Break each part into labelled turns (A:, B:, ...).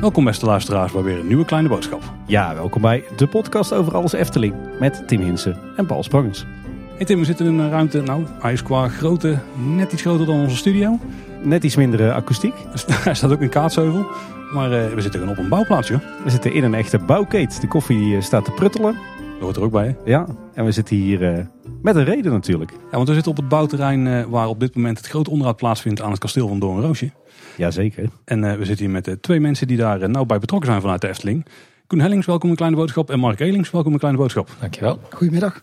A: Welkom beste luisteraars bij weer een nieuwe kleine boodschap.
B: Ja, welkom bij de podcast over alles Efteling met Tim Hinsen en Paul Sprangers.
A: Hey Tim, we zitten in een ruimte, nou hij is qua grootte net iets groter dan onze studio.
B: Net iets minder eh, akoestiek.
A: Hij staat ook in Kaatsheuvel, maar eh, we zitten gewoon op een bouwplaats joh.
B: We zitten in een echte bouwkeet. De koffie eh, staat te pruttelen.
A: Dat hoort er ook bij hè.
B: Ja, en we zitten hier eh, met een reden natuurlijk.
A: Ja, want we zitten op het bouwterrein eh, waar op dit moment het grote onderhoud plaatsvindt aan het kasteel van Doornroosje.
B: Jazeker.
A: En eh, we zitten hier met twee mensen die daar nauw bij betrokken zijn vanuit de Efteling. Koen Hellings, welkom in Kleine Boodschap. En Mark Elings, welkom in Kleine Boodschap.
C: Dankjewel.
D: Goedemiddag.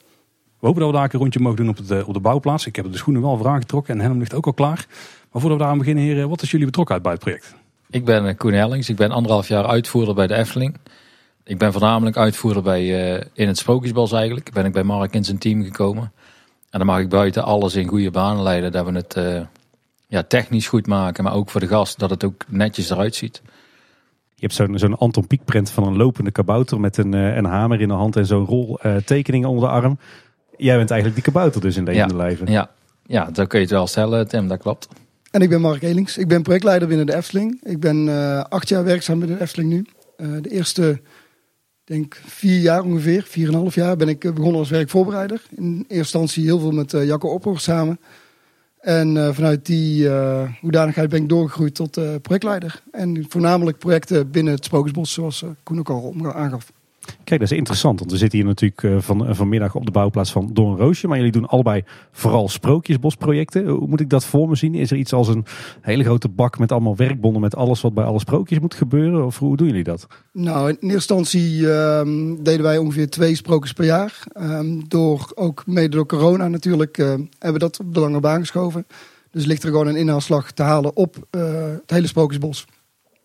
A: We hopen dat we daar een rondje mogen doen op, het, op de bouwplaats. Ik heb de schoenen wel voor aangetrokken en Helm ligt ook al klaar. Maar voordat we daar aan beginnen, heren, wat is jullie betrokkenheid bij het project?
C: Ik ben Koen Hellings. Ik ben anderhalf jaar uitvoerder bij de Efteling. Ik ben voornamelijk uitvoerder bij, eh, in het Sprookjesbos eigenlijk. Ben ik bij Mark in zijn team gekomen. En dan mag ik buiten alles in goede banen leiden. Dat we het eh, ja, technisch goed maken, maar ook voor de gast dat het ook netjes eruit ziet.
B: Je hebt zo'n zo'n Anton Pieck print van een lopende kabouter met een, eh, een hamer in de hand en zo'n rol eh, tekeningen onder de arm. Jij bent eigenlijk die kabouter dus in deze
C: Ja.
B: leven.
C: Ja, ja, dat kun je het wel stellen, Tim, dat klopt.
D: En ik ben Mark Elings. Ik ben projectleider binnen de Efteling. Ik ben eh, acht jaar werkzaam binnen de Efteling nu. Eh, de eerste, denk vier jaar ongeveer, vier en een half jaar, ben ik eh, begonnen als werkvoorbereider. In eerste instantie heel veel met eh, Jacco Opper samen. En eh, vanuit die eh, hoedanigheid ben ik doorgegroeid tot projectleider. En voornamelijk projecten binnen het Sprookjesbos, zoals Koen ook al aangaf.
B: Kijk, dat is interessant, want we zitten hier natuurlijk eh, van, vanmiddag op de bouwplaats van Doornroosje. Maar jullie doen allebei vooral sprookjesbosprojecten. Hoe moet ik dat voor me zien? Is er iets als een hele grote bak met allemaal werkbonnen met alles wat bij alle sprookjes moet gebeuren? Of hoe doen jullie dat?
D: Nou, in eerste instantie ehm, deden wij ongeveer twee sprookjes per jaar. Ehm, door, ook mede door corona natuurlijk, eh, hebben we dat op de lange baan geschoven. Dus ligt er gewoon een inhaalslag te halen op eh, het hele sprookjesbos.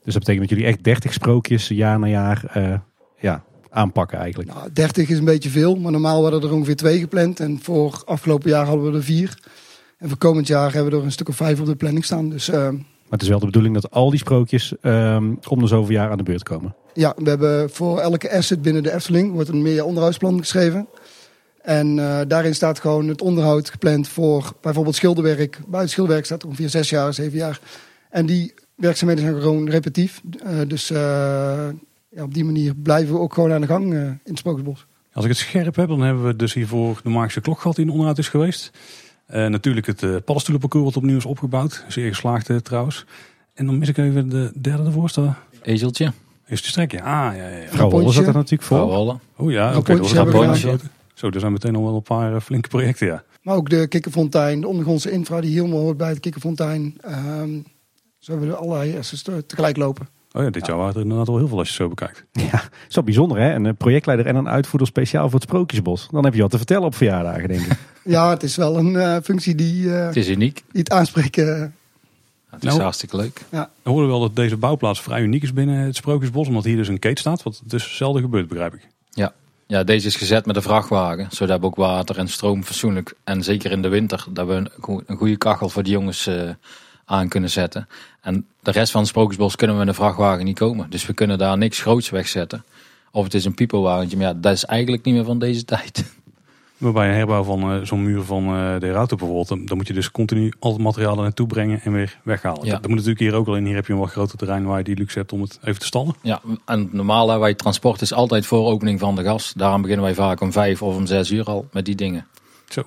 B: Dus dat betekent dat jullie echt 30 sprookjes jaar na jaar eh, ja, aanpakken eigenlijk.
D: Nou, 30 is een beetje veel, maar normaal werden er ongeveer twee gepland. En voor afgelopen jaar hadden we er vier. En voor komend jaar hebben we er een stuk of vijf op de planning staan. Dus eh,
B: Maar het is wel de bedoeling dat al die sprookjes ehm, om de zoveel jaar aan de beurt komen.
D: ja, we hebben voor elke asset binnen de Efteling wordt een meer onderhoudsplan geschreven. En eh, daarin staat gewoon het onderhoud gepland voor bijvoorbeeld schilderwerk. Buiten schilderwerk staat er ongeveer zes jaar, zeven jaar. En die werkzaamheden zijn gewoon repetitief. Eh, dus ja, op die manier blijven we ook gewoon aan de gang eh, in het Sprookjesbos.
A: Als ik het scherp heb, dan hebben we dus hiervoor de Magische klok gehad die in onderhoud is geweest. Eh, natuurlijk het uh, paddenstoelenparcours wat opnieuw is opgebouwd. Zeer geslaagd trouwens. En dan mis ik even de derde ervoor. Staan.
C: Ezeltje,
A: Is de strekje? Ah, ja, ja, ja.
B: Vrouw Holle zat er natuurlijk voor.
A: Oh ja, oké. Dat aangesloten. Zo, er zijn meteen al wel een paar flinke projecten, ja.
D: Maar ook de kikkerfontein, de ondergrondse infra die helemaal hoort bij het kikkerfontein. Ehm zo hebben we allerlei assets te- tegelijk lopen.
A: Oh ja, dit jaar waren er inderdaad wel heel veel als je het zo bekijkt.
B: Ja, zo bijzonder hè. Een projectleider en een uitvoerder speciaal voor het Sprookjesbos. Dan heb je wat te vertellen op verjaardagen denk ik.
D: Ja, het is wel een eh, functie die, eh,
C: Het is uniek.
D: die het aanspreken. eh,
C: Het is
A: Nou.
C: hartstikke leuk.
A: We horen wel dat deze bouwplaats vrij uniek is binnen het Sprookjesbos. Omdat hier dus een keet staat. Wat dus zelden gebeurt, begrijp ik.
C: Ja, deze is gezet met een vrachtwagen, zodat we ook water en stroom fatsoenlijk en zeker in de winter, dat we een, go- een goede kachel voor de jongens eh, aan kunnen zetten. En de rest van het Sprookjesbos kunnen we met een vrachtwagen niet komen, dus we kunnen daar niks groots wegzetten. Of het is een piepelwagentje, maar ja, dat is eigenlijk niet meer van deze tijd.
A: Maar bij een herbouw van eh, zo'n muur van eh, de Rauter bijvoorbeeld. Dan, dan moet je dus continu al het materiaal er naartoe brengen en weer weghalen.
C: Ja.
A: Dat, dat moet natuurlijk hier ook al in. Hier heb je een wat groter terrein waar je die luxe hebt om het even te stallen.
C: Ja, en normaal hebben wij transport is altijd voor opening van de gas. Daarom beginnen wij vaak om vijf of om zes uur al met die dingen.
A: Zo.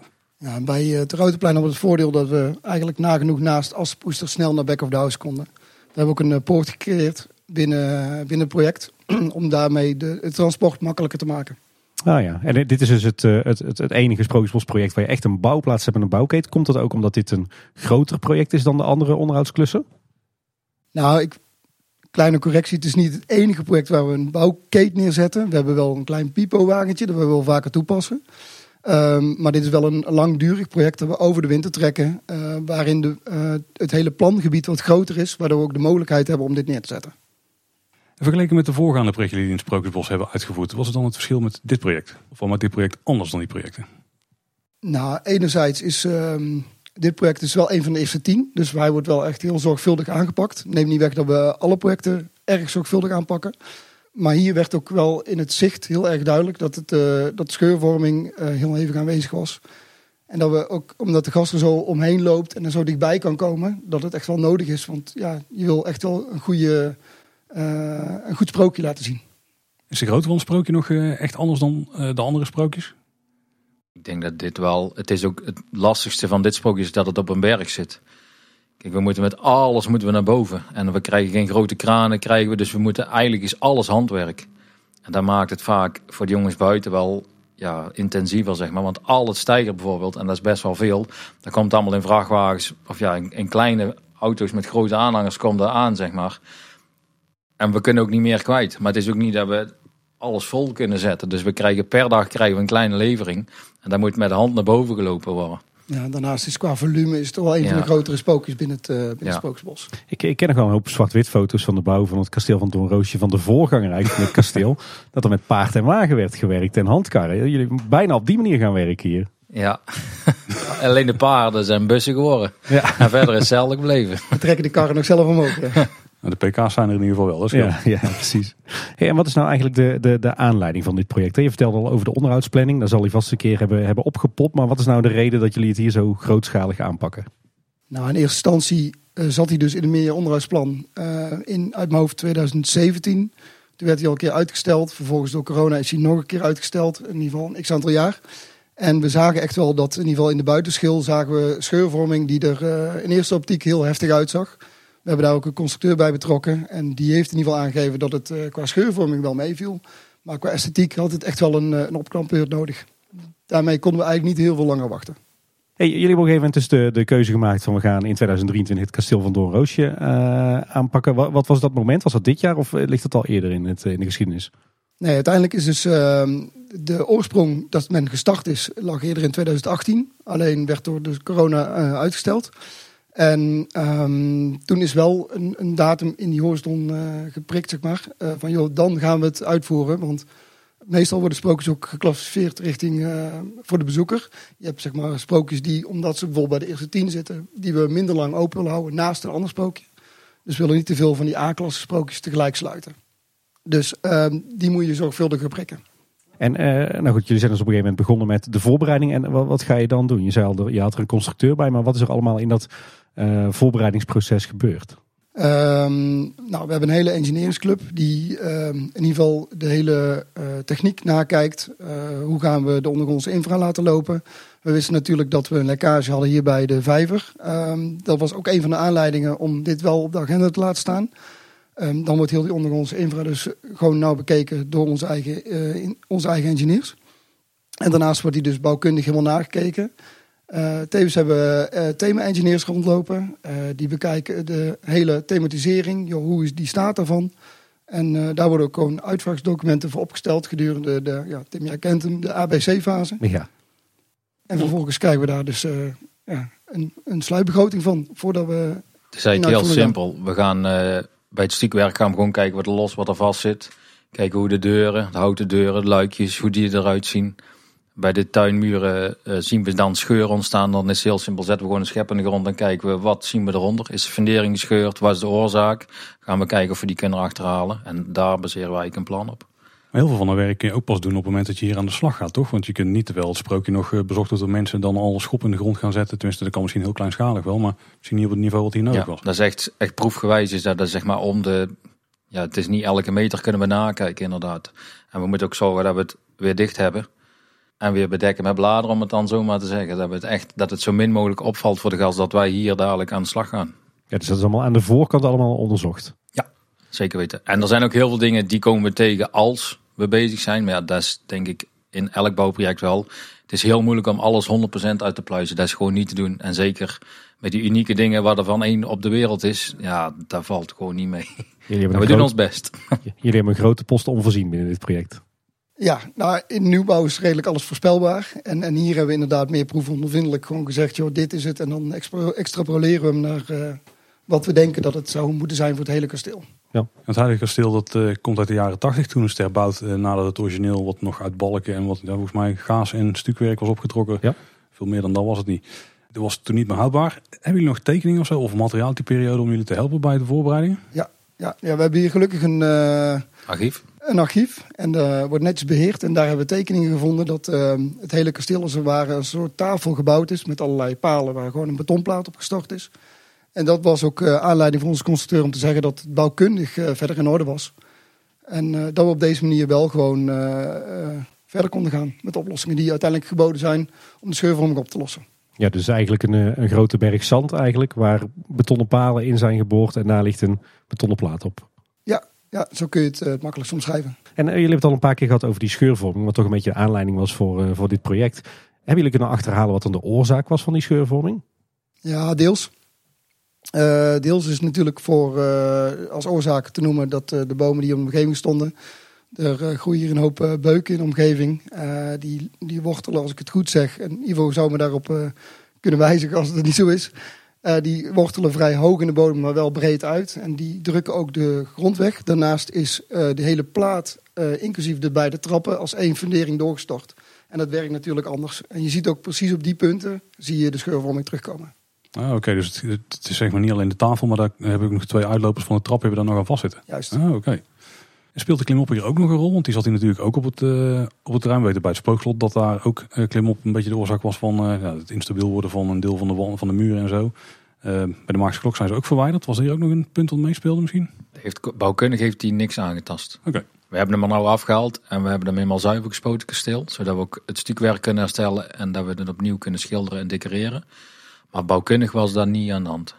D: Bij eh, het Routenplein hadden we het voordeel dat we eigenlijk nagenoeg naast Assepoester snel naar Back of the House konden. We hebben ook een eh, poort gecreëerd binnen, binnen het project. om daarmee de, het transport makkelijker te maken.
B: Ah ja, en dit is dus het, eh, het, het, het enige Sprookjesbosproject waar je echt een bouwplaats hebt en een bouwketen. Komt dat ook omdat dit een groter project is dan de andere onderhoudsklussen?
D: Nou, ik, kleine correctie. Het is niet het enige project waar we een bouwkeet neerzetten. We hebben wel een klein pipo-wagentje dat we wel vaker toepassen. Ehm, maar dit is wel een langdurig project dat we over de winter trekken. eh, waarin de, eh, het hele plangebied wat groter is. Waardoor we ook de mogelijkheid hebben om dit neer te zetten.
A: En vergeleken met de voorgaande projecten die in het Sprookjesbos hebben uitgevoerd. Wat is dan het verschil met dit project? Of maakt dit project anders dan die projecten?
D: Nou, enerzijds is ehm, dit project is wel een van de eerste tien. Dus hij wordt wel echt heel zorgvuldig aangepakt. Neem niet weg dat we alle projecten erg zorgvuldig aanpakken. Maar hier werd ook wel in het zicht heel erg duidelijk dat, het, eh, dat de scheurvorming eh, heel hevig aanwezig was. En dat we ook, omdat de gast er zo omheen loopt en er zo dichtbij kan komen, dat het echt wel nodig is. Want ja, je wil echt wel een, goede, uh, een goed sprookje laten zien.
A: Is de het sprookje nog uh, echt anders dan uh, de andere sprookjes?
C: Ik denk dat dit wel, het is ook het lastigste van dit sprookje is dat het op een berg zit. We moeten met alles moeten we naar boven. En we krijgen geen grote kranen, krijgen we, dus we moeten, eigenlijk is alles handwerk. En dat maakt het vaak voor de jongens buiten wel ja, intensiever, zeg maar. Want al het stijger bijvoorbeeld, en dat is best wel veel, dat komt allemaal in vrachtwagens, of ja, in, in kleine auto's met grote aanhangers komt er aan, zeg maar. En we kunnen ook niet meer kwijt. Maar het is ook niet dat we alles vol kunnen zetten. Dus we krijgen per dag krijgen we een kleine levering. En daar moet met de hand naar boven gelopen worden.
D: Ja, daarnaast is qua volume is het wel een van de grotere spookjes binnen het, uh, binnen ja. het Spooksbos.
B: Ik, ik ken nog wel een hoop zwart-wit foto's van de bouw van het kasteel van Doornroosje. Van de voorganger eigenlijk van het kasteel. dat er met paard en wagen werd gewerkt en handkarren. Jullie bijna op die manier gaan werken hier.
C: Ja, alleen de paarden zijn bussen geworden. Ja. En verder is hetzelfde gebleven.
D: We trekken de karren nog zelf omhoog. Ja.
A: De pk's zijn er in ieder geval wel. Dat is
B: ja, ja, precies. Hey, en wat is nou eigenlijk de, de, de aanleiding van dit project? Je vertelde al over de onderhoudsplanning. Daar zal hij vast een keer hebben, hebben opgepopt. Maar wat is nou de reden dat jullie het hier zo grootschalig aanpakken?
D: Nou, in eerste instantie uh, zat hij dus in een meer onderhoudsplan uh, in, uit mijn hoofd 2017. Toen werd hij al een keer uitgesteld. Vervolgens door corona is hij nog een keer uitgesteld. In ieder geval een x aantal jaar. En we zagen echt wel dat in ieder geval in de buitenschil zagen we scheurvorming die er uh, in eerste optiek heel heftig uitzag. We hebben daar ook een constructeur bij betrokken. En die heeft in ieder geval aangegeven dat het uh, qua scheurvorming wel meeviel. Maar qua esthetiek had het echt wel een, uh, een opknapbeurt nodig. Daarmee konden we eigenlijk niet heel veel langer wachten.
B: Hey, jullie hebben op een gegeven moment dus de, de keuze gemaakt van we gaan in 2023 het kasteel van Doornroosje uh, aanpakken. Wat, wat, was dat moment? Was dat dit jaar of ligt dat al eerder in, het, in de geschiedenis?
D: Nee, uiteindelijk is dus ehm, de oorsprong dat men gestart is, lag eerder in 2018. Alleen werd door de corona uitgesteld. En um, toen is wel een, een, datum in die horizon uh, geprikt, zeg maar. Uh, van joh, dan gaan we het uitvoeren. Want meestal worden sprookjes ook geclassificeerd richting uh, voor de bezoeker. Je hebt zeg maar sprookjes die, omdat ze bijvoorbeeld bij de eerste tien zitten, die we minder lang open willen houden naast een ander sprookje. Dus we willen niet te veel van die A-klasse sprookjes tegelijk sluiten. Dus um, die moet je zorgvuldig prikken.
B: En nou goed, jullie zijn dus op een gegeven moment begonnen met de voorbereiding. En wat, wat, ga je dan doen? Je zei al, je had er een constructeur bij, maar wat is er allemaal in dat uh, voorbereidingsproces gebeurd?
D: Um, nou, we hebben een hele engineeringsclub die um, in ieder geval de hele uh, techniek nakijkt. Uh, hoe gaan we de ondergrondse infra laten lopen? We wisten natuurlijk dat we een lekkage hadden hier bij de vijver. Um, dat was ook een van de aanleidingen om dit wel op de agenda te laten staan. dan wordt heel die ondergrondse infra dus gewoon nauw bekeken door onze eigen, onze eigen engineers. En daarnaast wordt die dus bouwkundig helemaal nagekeken. Uh, tevens hebben we uh, thema-engineers rondlopen. Uh, die bekijken de hele thematisering. Joh, hoe is die staat ervan? En daar worden ook gewoon uitvragsdocumenten voor opgesteld gedurende de, ja, Tim, jij kent hem, de ABC-fase.
B: Ja.
D: En vervolgens krijgen we daar dus ja, een, een sluitbegroting van voordat we.
C: Het is eigenlijk heel simpel. We gaan bij het stukwerk gaan we gewoon kijken wat er los, wat er vast zit. Kijken hoe de deuren, de houten deuren, de luikjes, hoe die eruit zien. Bij de tuinmuren uh, zien we dan scheuren ontstaan. Dan is het heel simpel. Zetten we gewoon een schep in de grond en kijken we wat zien we eronder. Is de fundering gescheurd? Wat is de oorzaak? Gaan we kijken of we die kunnen achterhalen. En daar baseren wij een plan op.
A: Heel veel van dat werk kun je ook pas doen op het moment dat je hier aan de slag gaat, toch? Want je kunt niet, terwijl het sprookje nog eh, bezocht wordt door mensen, dan al schop in de grond gaan zetten. Tenminste, dat kan misschien heel kleinschalig wel, maar misschien niet op het niveau wat hier nodig
C: ja,
A: was.
C: Dat is echt, echt proefgewijs, is dat, dat zeg maar om de, ja, het is niet elke meter kunnen we nakijken inderdaad. En we moeten ook zorgen dat we het weer dicht hebben. En weer bedekken met bladeren, om het dan zo maar te zeggen. Dat, het echt, dat het zo min mogelijk opvalt voor de gast dat wij hier dadelijk aan de slag gaan.
B: Ja, dus dat is allemaal aan de voorkant allemaal onderzocht.
C: Ja, zeker weten. En er zijn ook heel veel dingen die komen we tegen als we bezig zijn. Maar ja, dat is denk ik in elk bouwproject wel. Het is heel moeilijk om alles 100% uit te pluizen. Dat is gewoon niet te doen. En zeker met die unieke dingen waar er van één op de wereld is. Ja, daar valt gewoon niet mee. Jullie we doen ons best.
B: Jullie hebben een grote post onvoorzien binnen dit project.
D: Ja, nou in nieuwbouw is redelijk alles voorspelbaar. En, en hier hebben we inderdaad meer proefondervindelijk gewoon gezegd, joh, dit is het. En dan extrapoleren we hem naar uh, wat we denken dat het zou moeten zijn voor het hele kasteel.
A: Ja. Het huidige kasteel dat uh, komt uit de jaren 80 toen het herbouwd uh, nadat het origineel wat nog uit balken en wat ja, volgens mij gaas en stukwerk was opgetrokken.
B: Ja.
A: Veel meer dan dat was het niet. Het was toen niet meer houdbaar. Hebben jullie nog tekeningen of zo of materiaaltyperiode om jullie te helpen bij de voorbereiding?
D: Ja, ja, ja we hebben hier gelukkig een
C: archief.
D: Een archief en eh, wordt netjes beheerd. En daar hebben we tekeningen gevonden dat eh, het hele kasteel als het ware een soort tafel gebouwd is met allerlei palen waar gewoon een betonplaat op gestort is. En dat was ook eh, aanleiding voor onze constructeur om te zeggen dat het bouwkundig eh, verder in orde was. En eh, dat we op deze manier wel gewoon verder konden gaan met oplossingen die uiteindelijk geboden zijn om de scheurvorming op te lossen.
B: Ja, dus eigenlijk een, een grote berg zand eigenlijk, waar betonnen palen in zijn geboord en daar ligt een betonnen plaat op.
D: Ja, zo kun je het eh, het makkelijkst omschrijven.
B: En eh, jullie hebben het al een paar keer gehad over die scheurvorming, wat toch een beetje de aanleiding was voor, eh, voor dit project. Hebben jullie kunnen achterhalen wat dan de oorzaak was van die scheurvorming?
D: Ja, deels. Deels is natuurlijk voor, als oorzaak te noemen dat de bomen die in de omgeving stonden. Er groeien hier een hoop beuken in de omgeving. Die, die wortelen, als ik het goed zeg. En Ivo zou me daarop kunnen wijzigen als het niet zo is. Eh, die wortelen vrij hoog in de bodem, maar wel breed uit. En die drukken ook de grond weg. Daarnaast is eh, de hele plaat, eh, inclusief de beide trappen, als één fundering doorgestort. En dat werkt natuurlijk anders. En je ziet ook precies op die punten, zie je de scheurvorming terugkomen.
A: Ah, Oké, dus het, het is zeg maar niet alleen de tafel, maar daar heb ik nog twee uitlopers van de trap hebben we daar nog aan vastzitten.
D: Juist.
A: Ah, oké. En speelt de klimop hier ook nog een rol? Want die zat hier natuurlijk ook op het, eh, op het. We weten bij het spookslot dat daar ook eh, klimop een beetje de oorzaak was van eh, het instabiel worden van een deel van de, wand, van de muren en zo. Bij de Maagse Klok zijn ze ook verwijderd. Was er hier ook nog een punt dat meespeelde misschien?
C: Heeft, bouwkundig heeft hij niks aangetast.
A: Oké.
C: We hebben hem er nou afgehaald en we hebben hem helemaal zuiver gespoten kasteel. Zodat we ook het stukwerk kunnen herstellen en dat we het opnieuw kunnen schilderen en decoreren. Maar bouwkundig was daar niet aan de hand.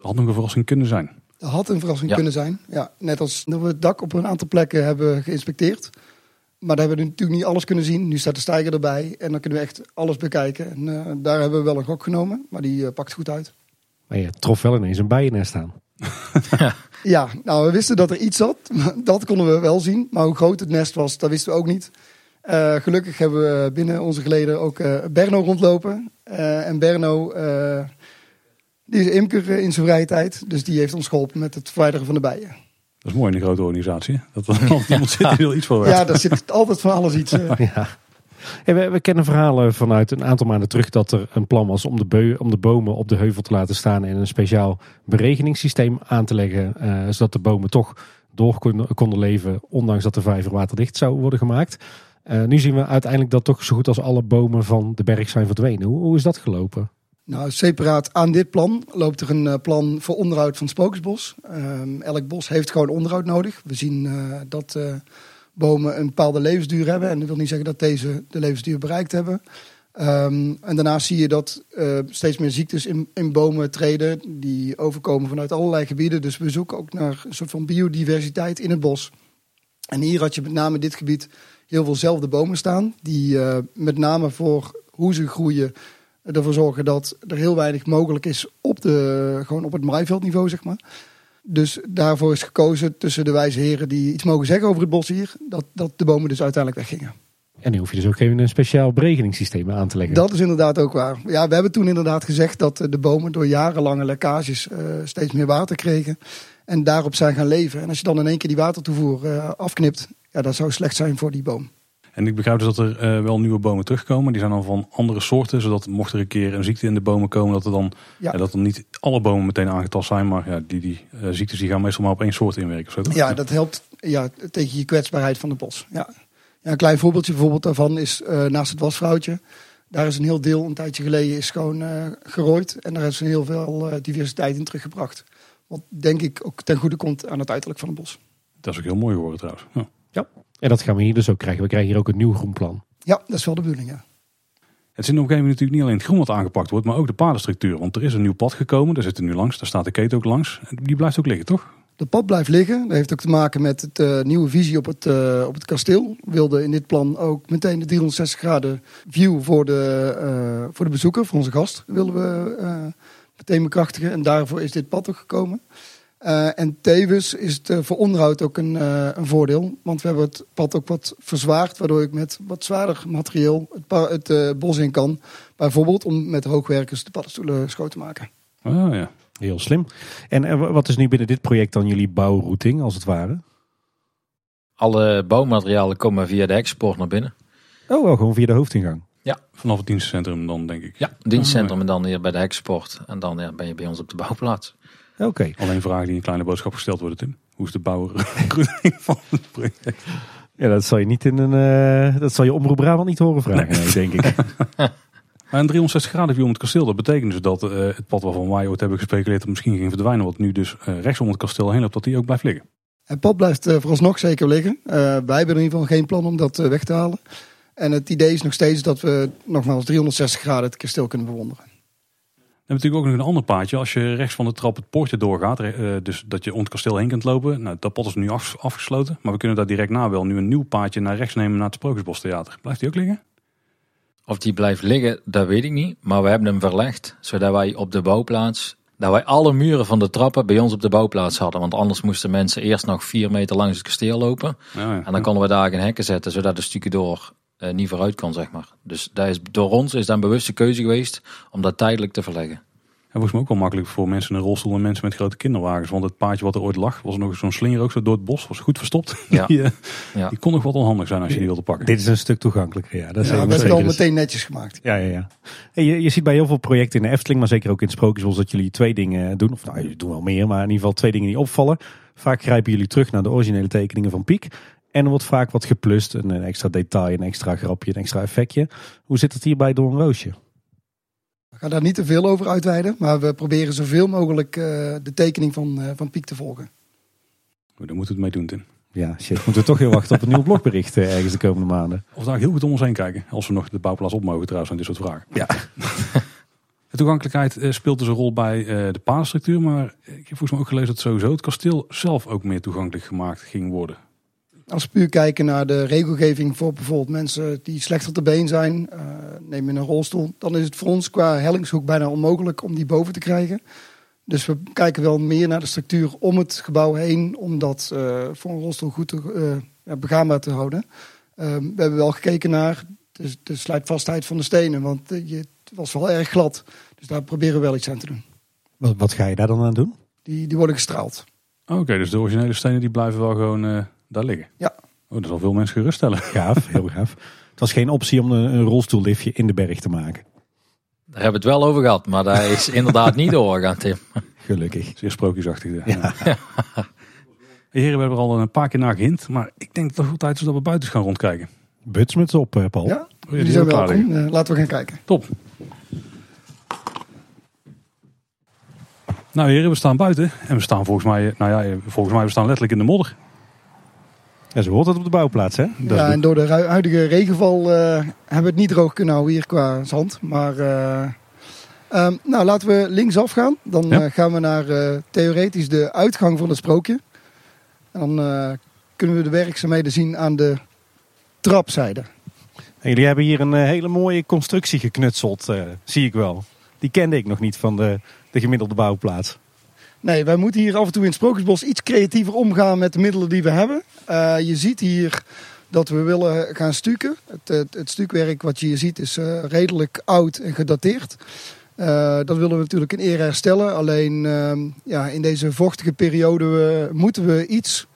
A: Had nog een verrassing kunnen zijn.
D: Dat had een verrassing
C: Ja.
D: kunnen zijn. Ja, net als dat we het dak op een aantal plekken hebben geïnspecteerd. Maar daar hebben we natuurlijk niet alles kunnen zien. Nu staat de stijger erbij en dan kunnen we echt alles bekijken. En eh, daar hebben we wel een gok genomen, maar die eh, pakt goed uit.
B: Maar je trof wel ineens een bijennest aan.
D: Ja, nou we wisten dat er iets zat. Dat konden we wel zien. Maar hoe groot het nest was, dat wisten we ook niet. Eh, gelukkig hebben we binnen onze geleden ook eh, Berno rondlopen. Eh, en Berno, eh, die is imker in zijn vrije tijd. Dus die heeft ons geholpen met het verwijderen van de bijen.
A: Dat is mooi in een grote organisatie. Dat er altijd iemand zit die er iets voor weet.
D: Ja, daar zit altijd van alles iets. eh.
B: Ja. We, we kennen verhalen vanuit een aantal maanden terug dat er een plan was om de, beu- om de bomen op de heuvel te laten staan en een speciaal beregeningssysteem aan te leggen, eh, zodat de bomen toch door konden, konden leven, ondanks dat de vijver waterdicht zou worden gemaakt. Eh, nu zien we uiteindelijk dat toch zo goed als alle bomen van de berg zijn verdwenen. Hoe, hoe is dat gelopen?
D: Nou, separaat aan dit plan loopt er een eh, plan voor onderhoud van het. Ehm, elk bos heeft gewoon onderhoud nodig. We zien eh, dat eh, bomen een bepaalde levensduur hebben. En dat wil niet zeggen dat deze de levensduur bereikt hebben. Ehm, en daarnaast zie je dat steeds meer ziektes in, in bomen treden. Die overkomen vanuit allerlei gebieden. Dus we zoeken ook naar een soort van biodiversiteit in het bos. En hier had je met name in dit gebied heel veel zelfde bomen staan. Die met name voor hoe ze groeien ervoor zorgen dat er heel weinig mogelijk is op, de, gewoon op het maaiveldniveau, zeg maar. Dus daarvoor is gekozen tussen de wijze heren die iets mogen zeggen over het bos hier, dat, dat de bomen dus uiteindelijk weggingen.
B: En nu hoef je dus ook geen een speciaal beregeningssysteem aan te leggen.
D: Dat is inderdaad ook waar. Ja, we hebben toen inderdaad gezegd dat eh, de bomen door jarenlange lekkages eh, steeds meer water kregen en daarop zijn gaan leven. En als je dan in één keer die watertoevoer eh, afknipt, ja, dat zou slecht zijn voor die boom.
A: En ik begrijp dus dat er eh, wel nieuwe bomen terugkomen. Die zijn dan van andere soorten. Zodat mocht er een keer een ziekte in de bomen komen, dat er dan
D: Ja.
A: ja, dat er niet alle bomen meteen aangetast zijn. Maar ja, die, die eh, ziektes die gaan meestal maar op één soort inwerken. Zo?
D: Ja, dat helpt ja, tegen je kwetsbaarheid van het bos. Ja. Ja, een klein voorbeeldje bijvoorbeeld daarvan is eh, naast het wasvrouwtje. Daar is een heel deel een tijdje geleden is gewoon gerooid. En daar is een heel veel diversiteit in teruggebracht. Wat denk ik ook ten goede komt aan het uiterlijk van het bos.
A: Dat is ook heel mooi geworden trouwens. Ja.
B: En dat gaan we hier dus ook krijgen. We krijgen hier ook een nieuw groenplan.
D: Ja, dat is wel de bedoeling, ja.
A: Het is in de omgeving natuurlijk niet alleen het groen wat aangepakt wordt, maar ook de padenstructuur. Want er is een nieuw pad gekomen, daar zit er nu langs, daar staat de keten ook langs. En Die blijft ook liggen, toch?
D: De pad blijft liggen. Dat heeft ook te maken met het eh, nieuwe visie op het, eh, op het kasteel. We wilden in dit plan ook meteen de 360 graden view voor de, eh, voor de bezoeker, voor onze gast, wilden we eh, meteen bekrachtigen. En daarvoor is dit pad ook gekomen. Eh, en tevens is het eh, voor onderhoud ook een, eh, een voordeel. Want we hebben het pad ook wat verzwaard, waardoor ik met wat zwaarder materieel het, het bos in kan. Bijvoorbeeld om met hoogwerkers de paddenstoelen schoon te maken.
A: Ah ja.
B: Heel slim. En wat is nu binnen dit project dan jullie bouwrouting, als het ware?
C: Alle bouwmaterialen komen via de export naar binnen.
B: Oh, wel gewoon via de hoofdingang.
A: Vanaf het dienstencentrum dan, denk ik.
C: Ja, dienstcentrum en dan hier bij de export. En dan ja, ben je bij ons op de bouwplaats.
B: Oké.
A: Alleen vragen die in kleine boodschap gesteld worden, Tim. Hoe is de bouwer van het project?
B: Ja, dat zal je niet in een. eh, dat zal je omroep Brabant niet horen vragen, nee, denk ik.
A: Maar een 360 graden view om het kasteel, dat betekent dus dat eh, het pad waarvan wij ooit hebben gespeculeerd dat misschien ging verdwijnen, wat nu dus eh, rechts om het kasteel heen loopt, dat die ook blijft liggen.
D: Het pad blijft eh, vooralsnog zeker liggen. Eh, wij hebben in ieder geval geen plan om dat eh, weg te halen. En het idee is nog steeds dat we nogmaals 360 graden het kasteel kunnen bewonderen.
A: Natuurlijk ook nog een ander paadje. Als je rechts van de trap het poortje doorgaat, eh, dus dat je om het kasteel heen kunt lopen. Nou, dat pad is nu af- afgesloten, maar we kunnen daar direct na wel nu een nieuw paadje naar rechts nemen naar het Sprookjesbos Theater. Blijft die ook liggen?
C: Of die blijft liggen, dat weet ik niet. Maar we hebben hem verlegd, zodat wij op de bouwplaats... Dat wij alle muren van de trappen bij ons op de bouwplaats hadden. Want anders moesten mensen eerst nog vier meter langs het kasteel lopen.
A: Ja, ja.
C: En dan konden we daar geen hekken zetten, zodat de stukken door eh, niet vooruit kon, zeg maar. Dus dat is, door ons is dat een bewuste keuze geweest om dat tijdelijk te verleggen.
A: En volgens mij ook wel makkelijk voor mensen in een rolstoel en mensen met grote kinderwagens. Want het paadje wat er ooit lag, was nog zo'n slinger ook zo door het bos. Was goed verstopt.
C: Ja.
A: die, eh,
C: Ja.
A: die kon nog wat onhandig zijn als je die wilde pakken.
B: Dit is een stuk toegankelijker, ja. Dat is
D: Ja,
B: zeker-
D: we hebben
B: zeker.
D: het al
B: Dus-
D: meteen netjes gemaakt.
B: Ja, ja, ja. Hey, je, je ziet bij heel veel projecten in de Efteling, maar zeker ook in het Sprookjesbos, dat jullie twee dingen doen. Of nou, jullie doen wel meer, maar in ieder geval twee dingen die opvallen. Vaak grijpen jullie terug naar de originele tekeningen van Piek. En er wordt vaak wat geplust, een, een extra detail, een extra grapje, een extra effectje. Hoe zit het hier bij Door een Roosje?
D: Ik ga daar niet te veel over uitweiden, maar we proberen zoveel mogelijk eh, de tekening van, eh, van Piek te volgen.
A: Goed, Daar moeten we het mee doen, Tim.
B: Ja, shit. Moeten we toch weer wachten op een nieuw blogbericht eh, ergens de komende maanden.
A: Of daar heel goed om ons heen kijken. Als we nog de bouwplaats op mogen trouwens aan dit soort vragen.
B: Ja.
A: De toegankelijkheid eh, speelt dus een rol bij eh, de padenstructuur. Maar ik heb volgens mij ook gelezen dat sowieso het kasteel zelf ook meer toegankelijk gemaakt ging worden.
D: Als we puur kijken naar de regelgeving voor bijvoorbeeld mensen die slechter te been zijn, eh neem je een rolstoel, dan is het voor ons qua hellingshoek bijna onmogelijk om die boven te krijgen. Dus we kijken wel meer naar de structuur om het gebouw heen, om dat eh, voor een rolstoel goed te, eh, begaanbaar te houden. Eh, we hebben wel gekeken naar de, de slijtvastheid van de stenen, want je, het was wel erg glad. Dus daar proberen we wel iets aan te doen.
B: Wat, wat ga je daar dan aan doen?
D: Die, die worden gestraald.
A: Oké, dus de originele stenen die blijven wel gewoon eh, daar liggen.
D: Ja.
A: Oh, dat zal veel mensen geruststellen.
B: Gaaf, heel gaaf. Het was geen optie om een, een rolstoelliftje in de berg te maken.
C: Daar hebben we het wel over gehad, maar dat is inderdaad niet doorgegaan, Tim.
B: Gelukkig.
A: Zeer sprookjesachtig. Ja. Heren, we hebben er al een paar keer naar gehind. Maar ik denk dat het wel tijd is dat we buiten gaan rondkijken.
B: Butsmuts op, eh, Paul.
D: Ja,
A: Oh, ja, die
D: zijn welkom. Eh, laten we gaan kijken.
A: Top. Nou heren, we staan buiten. En we staan volgens mij, nou ja, volgens mij we staan letterlijk in de modder.
B: Ja, zo hoort het op de bouwplaats, hè? Dat
D: ja, en door de huidige regenval eh, hebben we het niet droog kunnen houden hier qua zand. Maar eh, ehm, nou, laten we linksaf gaan. Dan
A: Ja.
D: eh, gaan we naar theoretisch de uitgang van het sprookje. En dan kunnen we de werkzaamheden zien aan de trapzijde.
B: En jullie hebben hier een hele mooie constructie geknutseld, zie ik wel. Die kende ik nog niet van de, de gemiddelde bouwplaats.
D: Nee, wij moeten hier af en toe in het Sprookjesbos iets creatiever omgaan met de middelen die we hebben. Eh, je ziet hier dat we willen gaan stukken. Het, het, het stukwerk wat je hier ziet is eh, redelijk oud en gedateerd. Eh, dat willen we natuurlijk in ere herstellen. Alleen ehm, ja, in deze vochtige periode moeten we iets.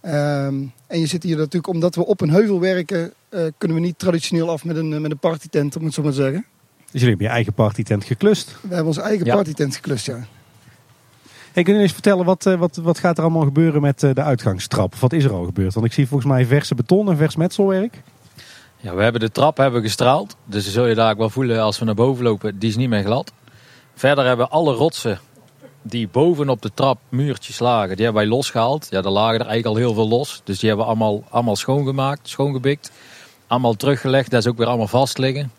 D: Ehm, en je zit hier natuurlijk, omdat we op een heuvel werken, eh, kunnen we niet traditioneel af met een, met een partytent, om het zo maar te zeggen.
B: Dus jullie hebben je eigen partytent geklust.
D: We hebben onze eigen
C: Ja.
D: partytent geklust, ja.
B: Hey, kun je eens vertellen, wat, eh, wat, wat gaat er allemaal gebeuren met eh, de uitgangstrap? Wat is er al gebeurd? Want ik zie volgens mij verse beton en vers metselwerk.
C: Ja, we hebben de trap hebben gestraald. Dus zul je daar ook wel voelen als we naar boven lopen. Die is niet meer glad. Verder hebben we alle rotsen die bovenop de trap muurtjes lagen. Die hebben wij losgehaald. Ja, daar lagen er eigenlijk al heel veel los. Dus die hebben we allemaal, allemaal schoongemaakt, schoongebikt. Allemaal teruggelegd. Dat is ook weer allemaal vast liggen.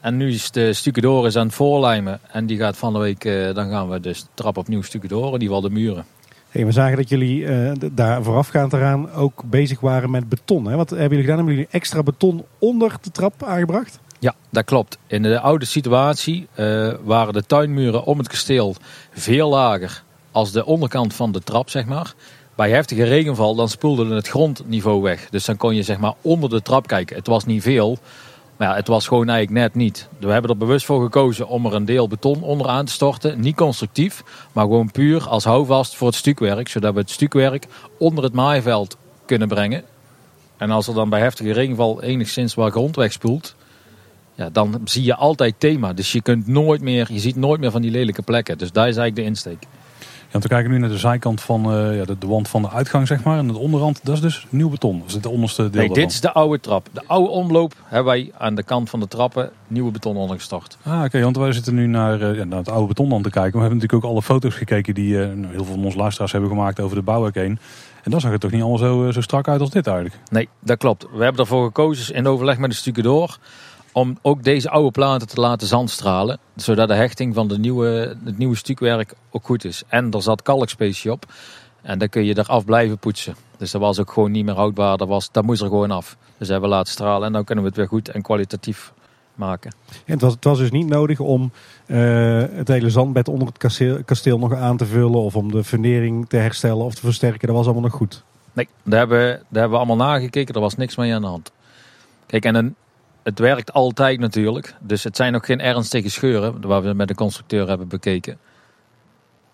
C: En nu is de stucadoris aan het voorlijmen. En die gaat van de week, eh, dan gaan we dus de trap opnieuw stucadoren. Die wel de muren.
B: Hey, we zagen dat jullie eh, daar voorafgaand eraan ook bezig waren met beton. Hè? Wat hebben jullie gedaan? Hebben jullie extra beton onder de trap aangebracht?
C: Ja, dat klopt. In de oude situatie eh, waren de tuinmuren om het kasteel veel lager als de onderkant van de trap, zeg maar. Bij heftige regenval dan spoelde het grondniveau weg. Dus dan kon je zeg maar onder de trap kijken. Het was niet veel, ja, het was gewoon eigenlijk net niet. We hebben er bewust voor gekozen om er een deel beton onder aan te storten. Niet constructief, maar gewoon puur als houvast voor het stukwerk. Zodat we het stukwerk onder het maaiveld kunnen brengen. En als er dan bij heftige regenval enigszins wat grond wegspoelt, ja, dan zie je altijd thema. Dus je kunt nooit meer, je ziet nooit meer van die lelijke plekken. Dus daar is eigenlijk de insteek.
A: Want we kijken nu naar de zijkant van eh, ja, de, de wand van de uitgang, zeg maar. En de onderrand, dat is dus nieuw beton. Dat is het onderste deel
C: Nee, dit is de oude trap. De oude omloop hebben wij aan de kant van de trappen nieuwe beton ondergestort.
A: Ah, oké, want wij zitten nu naar, eh, naar het oude beton dan te kijken. We hebben natuurlijk ook alle foto's gekeken die eh, nou, heel veel van onze luisteraars hebben gemaakt over de bouwwerk heen. En dan zag het toch niet allemaal zo, zo strak uit als dit eigenlijk.
C: Nee, dat klopt. We hebben ervoor gekozen in overleg met de stucadoor om ook deze oude platen te laten zandstralen. Zodat de hechting van de nieuwe, het nieuwe stukwerk ook goed is. En er zat kalkspecie op. En dan kun je eraf blijven poetsen. Dus dat was ook gewoon niet meer houdbaar. Dat, was, dat moest er gewoon af. Dus hebben we laten stralen. En dan kunnen we het weer goed en kwalitatief maken.
B: En het, was, het was dus niet nodig om eh, het hele zandbed onder het kasteel, kasteel nog aan te vullen. Of om de fundering te herstellen of te versterken. Dat was allemaal nog goed.
C: Nee, daar hebben, daar hebben we allemaal nagekeken. Er was niks mee aan de hand. Kijk, en een, het werkt altijd natuurlijk. Dus het zijn ook geen ernstige scheuren. Waar we met de constructeur hebben bekeken.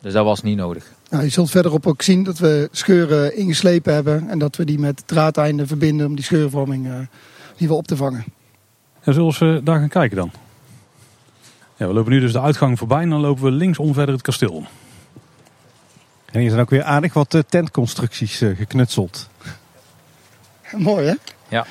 C: Dus dat was niet nodig.
D: Nou, je zult verderop ook zien dat we scheuren ingeslepen hebben. En dat we die met draadeinden verbinden om die scheurvorming eh, die we op te vangen.
A: En zullen we daar gaan kijken dan? Ja, we lopen nu dus de uitgang voorbij en dan lopen we linksom verder het kasteel om.
B: En hier zijn ook weer aardig wat eh, tentconstructies eh, geknutseld.
D: Mooi hè?
C: Ja.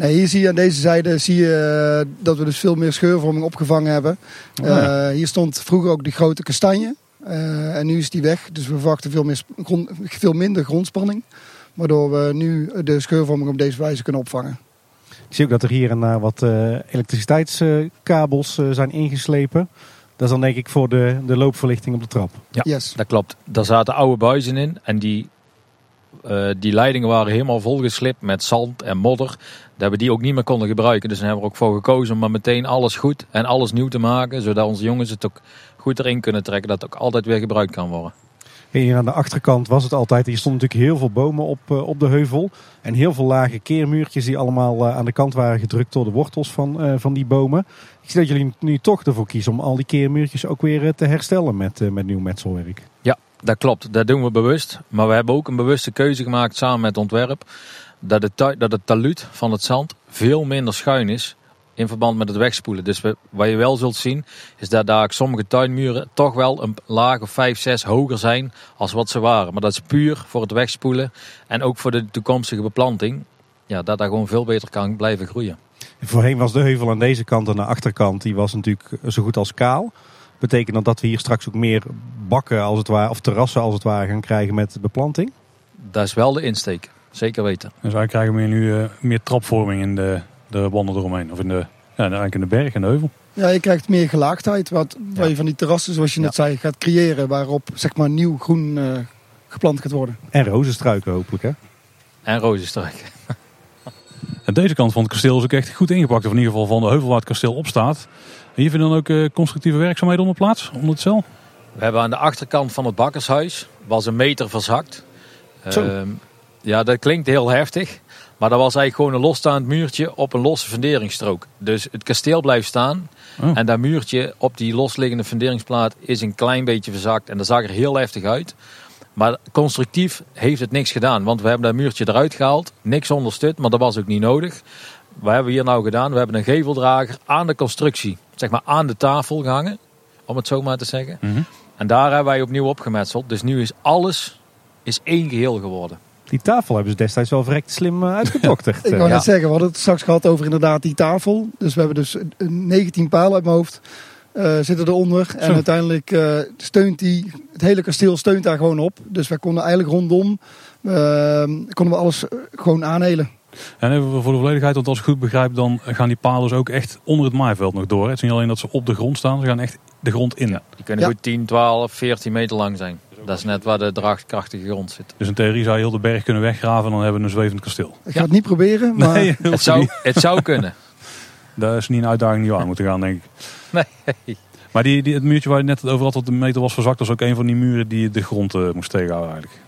D: Nee, hier zie je aan deze zijde zie je, eh, dat we dus veel meer scheurvorming opgevangen hebben.
A: Oh, ja.
D: Eh, hier stond vroeger ook die grote kastanje. Eh, en nu is die weg. Dus we verwachten veel, meer, sp- grond- veel minder grondspanning. Waardoor we nu de scheurvorming op deze wijze kunnen opvangen.
B: Ik zie ook dat er hier en daar wat eh, elektriciteitskabels eh, zijn ingeslepen. Dat is dan denk ik voor de, de loopverlichting op de trap.
C: Ja.
D: Yes.
C: Dat klopt. Daar zaten oude buizen in. En die, eh, die leidingen waren helemaal volgeslipt met zand en modder. Dat we die ook niet meer konden gebruiken. Dus daar hebben we ook voor gekozen om maar meteen alles goed en alles nieuw te maken. Zodat onze jongens het ook goed erin kunnen trekken. Dat het ook altijd weer gebruikt kan worden.
B: En hier aan de achterkant was het altijd. Hier stonden natuurlijk heel veel bomen op, eh, op de heuvel. En heel veel lage keermuurtjes die allemaal eh, aan de kant waren gedrukt door de wortels van, van die bomen. Ik zie dat jullie nu toch ervoor kiezen om al die keermuurtjes ook weer te herstellen met, met nieuw metselwerk.
C: Dat klopt. Dat doen we bewust. Maar we hebben ook een bewuste keuze gemaakt samen met ontwerp. Dat het, dat het taluut van het zand veel minder schuin is in verband met het wegspoelen. Dus wat je wel zult zien, is dat daar sommige tuinmuren toch wel een laag of 5, 6 hoger zijn als wat ze waren. Maar dat is puur voor het wegspoelen en ook voor de toekomstige beplanting. Ja, dat daar gewoon veel beter kan blijven groeien.
B: Voorheen was de heuvel aan deze kant en de achterkant, die was natuurlijk zo goed als kaal. Betekent dat dat we hier straks ook meer bakken als het ware, of terrassen als het ware gaan krijgen met beplanting?
C: Dat is wel de insteek. Zeker weten.
A: Dus wij krijgen meer nu eh, meer trapvorming in de, de wanden eromheen. Of in de, ja, eigenlijk in de berg en de heuvel.
D: Ja, je krijgt meer gelaagdheid. Wat, Waar je van die terrassen, zoals je net zei, gaat creëren. Waarop zeg maar nieuw groen eh, geplant gaat worden.
B: En rozenstruiken hopelijk hè?
C: En rozenstruik.
A: En deze kant van het kasteel is ook echt goed ingepakt. Of in ieder geval van de heuvel waar het kasteel op staat. Hier vinden dan ook eh, constructieve werkzaamheden onder plaats, onder het cel.
C: We hebben aan de achterkant van het bakkershuis was een meter verzakt.
B: Zo.
C: Ehm, ja, dat klinkt heel heftig. Maar dat was eigenlijk gewoon een losstaand muurtje op een losse funderingsstrook. Dus het kasteel blijft staan.
A: Oh.
C: En dat muurtje op die losliggende funderingsplaat is een klein beetje verzakt. En dat zag er heel heftig uit. Maar constructief heeft het niks gedaan. Want we hebben dat muurtje eruit gehaald. Niks ondersteund, maar dat was ook niet nodig. Wat hebben we hier nou gedaan? We hebben een geveldrager aan de constructie, zeg maar aan de tafel gehangen. Om het zo maar te zeggen.
A: Mhm.
C: En daar hebben wij opnieuw opgemetseld. Dus nu is alles is één geheel geworden.
B: Die tafel hebben ze destijds wel verrekt slim eh, uitgedokterd.
D: Ik
B: eh.
D: wou
C: ja.
D: net zeggen, we hadden het straks gehad over inderdaad die tafel. Dus we hebben dus een- een 19 palen uit mijn hoofd eh, zitten eronder. En uiteindelijk eh, steunt die, het hele kasteel steunt daar gewoon op. Dus wij konden eigenlijk rondom, eh, konden we alles gewoon aanhelen.
A: En even voor de volledigheid, want als ik goed begrijp, dan gaan die palen dus ook echt onder het maaiveld nog door. hè? Het is niet alleen dat ze op de grond staan, ze gaan echt de grond in.
C: Die kunnen
D: Ja.
C: goed 10, 12, 14 meter lang zijn. Dat is net waar de draagkrachtige grond zit.
A: Dus in theorie zou je heel de berg kunnen weggraven en dan hebben we een zwevend kasteel.
D: Ik ga het niet proberen, maar
A: Nee,
C: Het zou, het zou kunnen.
A: dat is niet een uitdaging die we aan moeten gaan, denk ik.
C: Nee.
A: Maar die, die, het muurtje waar je net over had dat de meter was verzakt, is ook een van die muren die de grond eh, moest tegenhouden eigenlijk.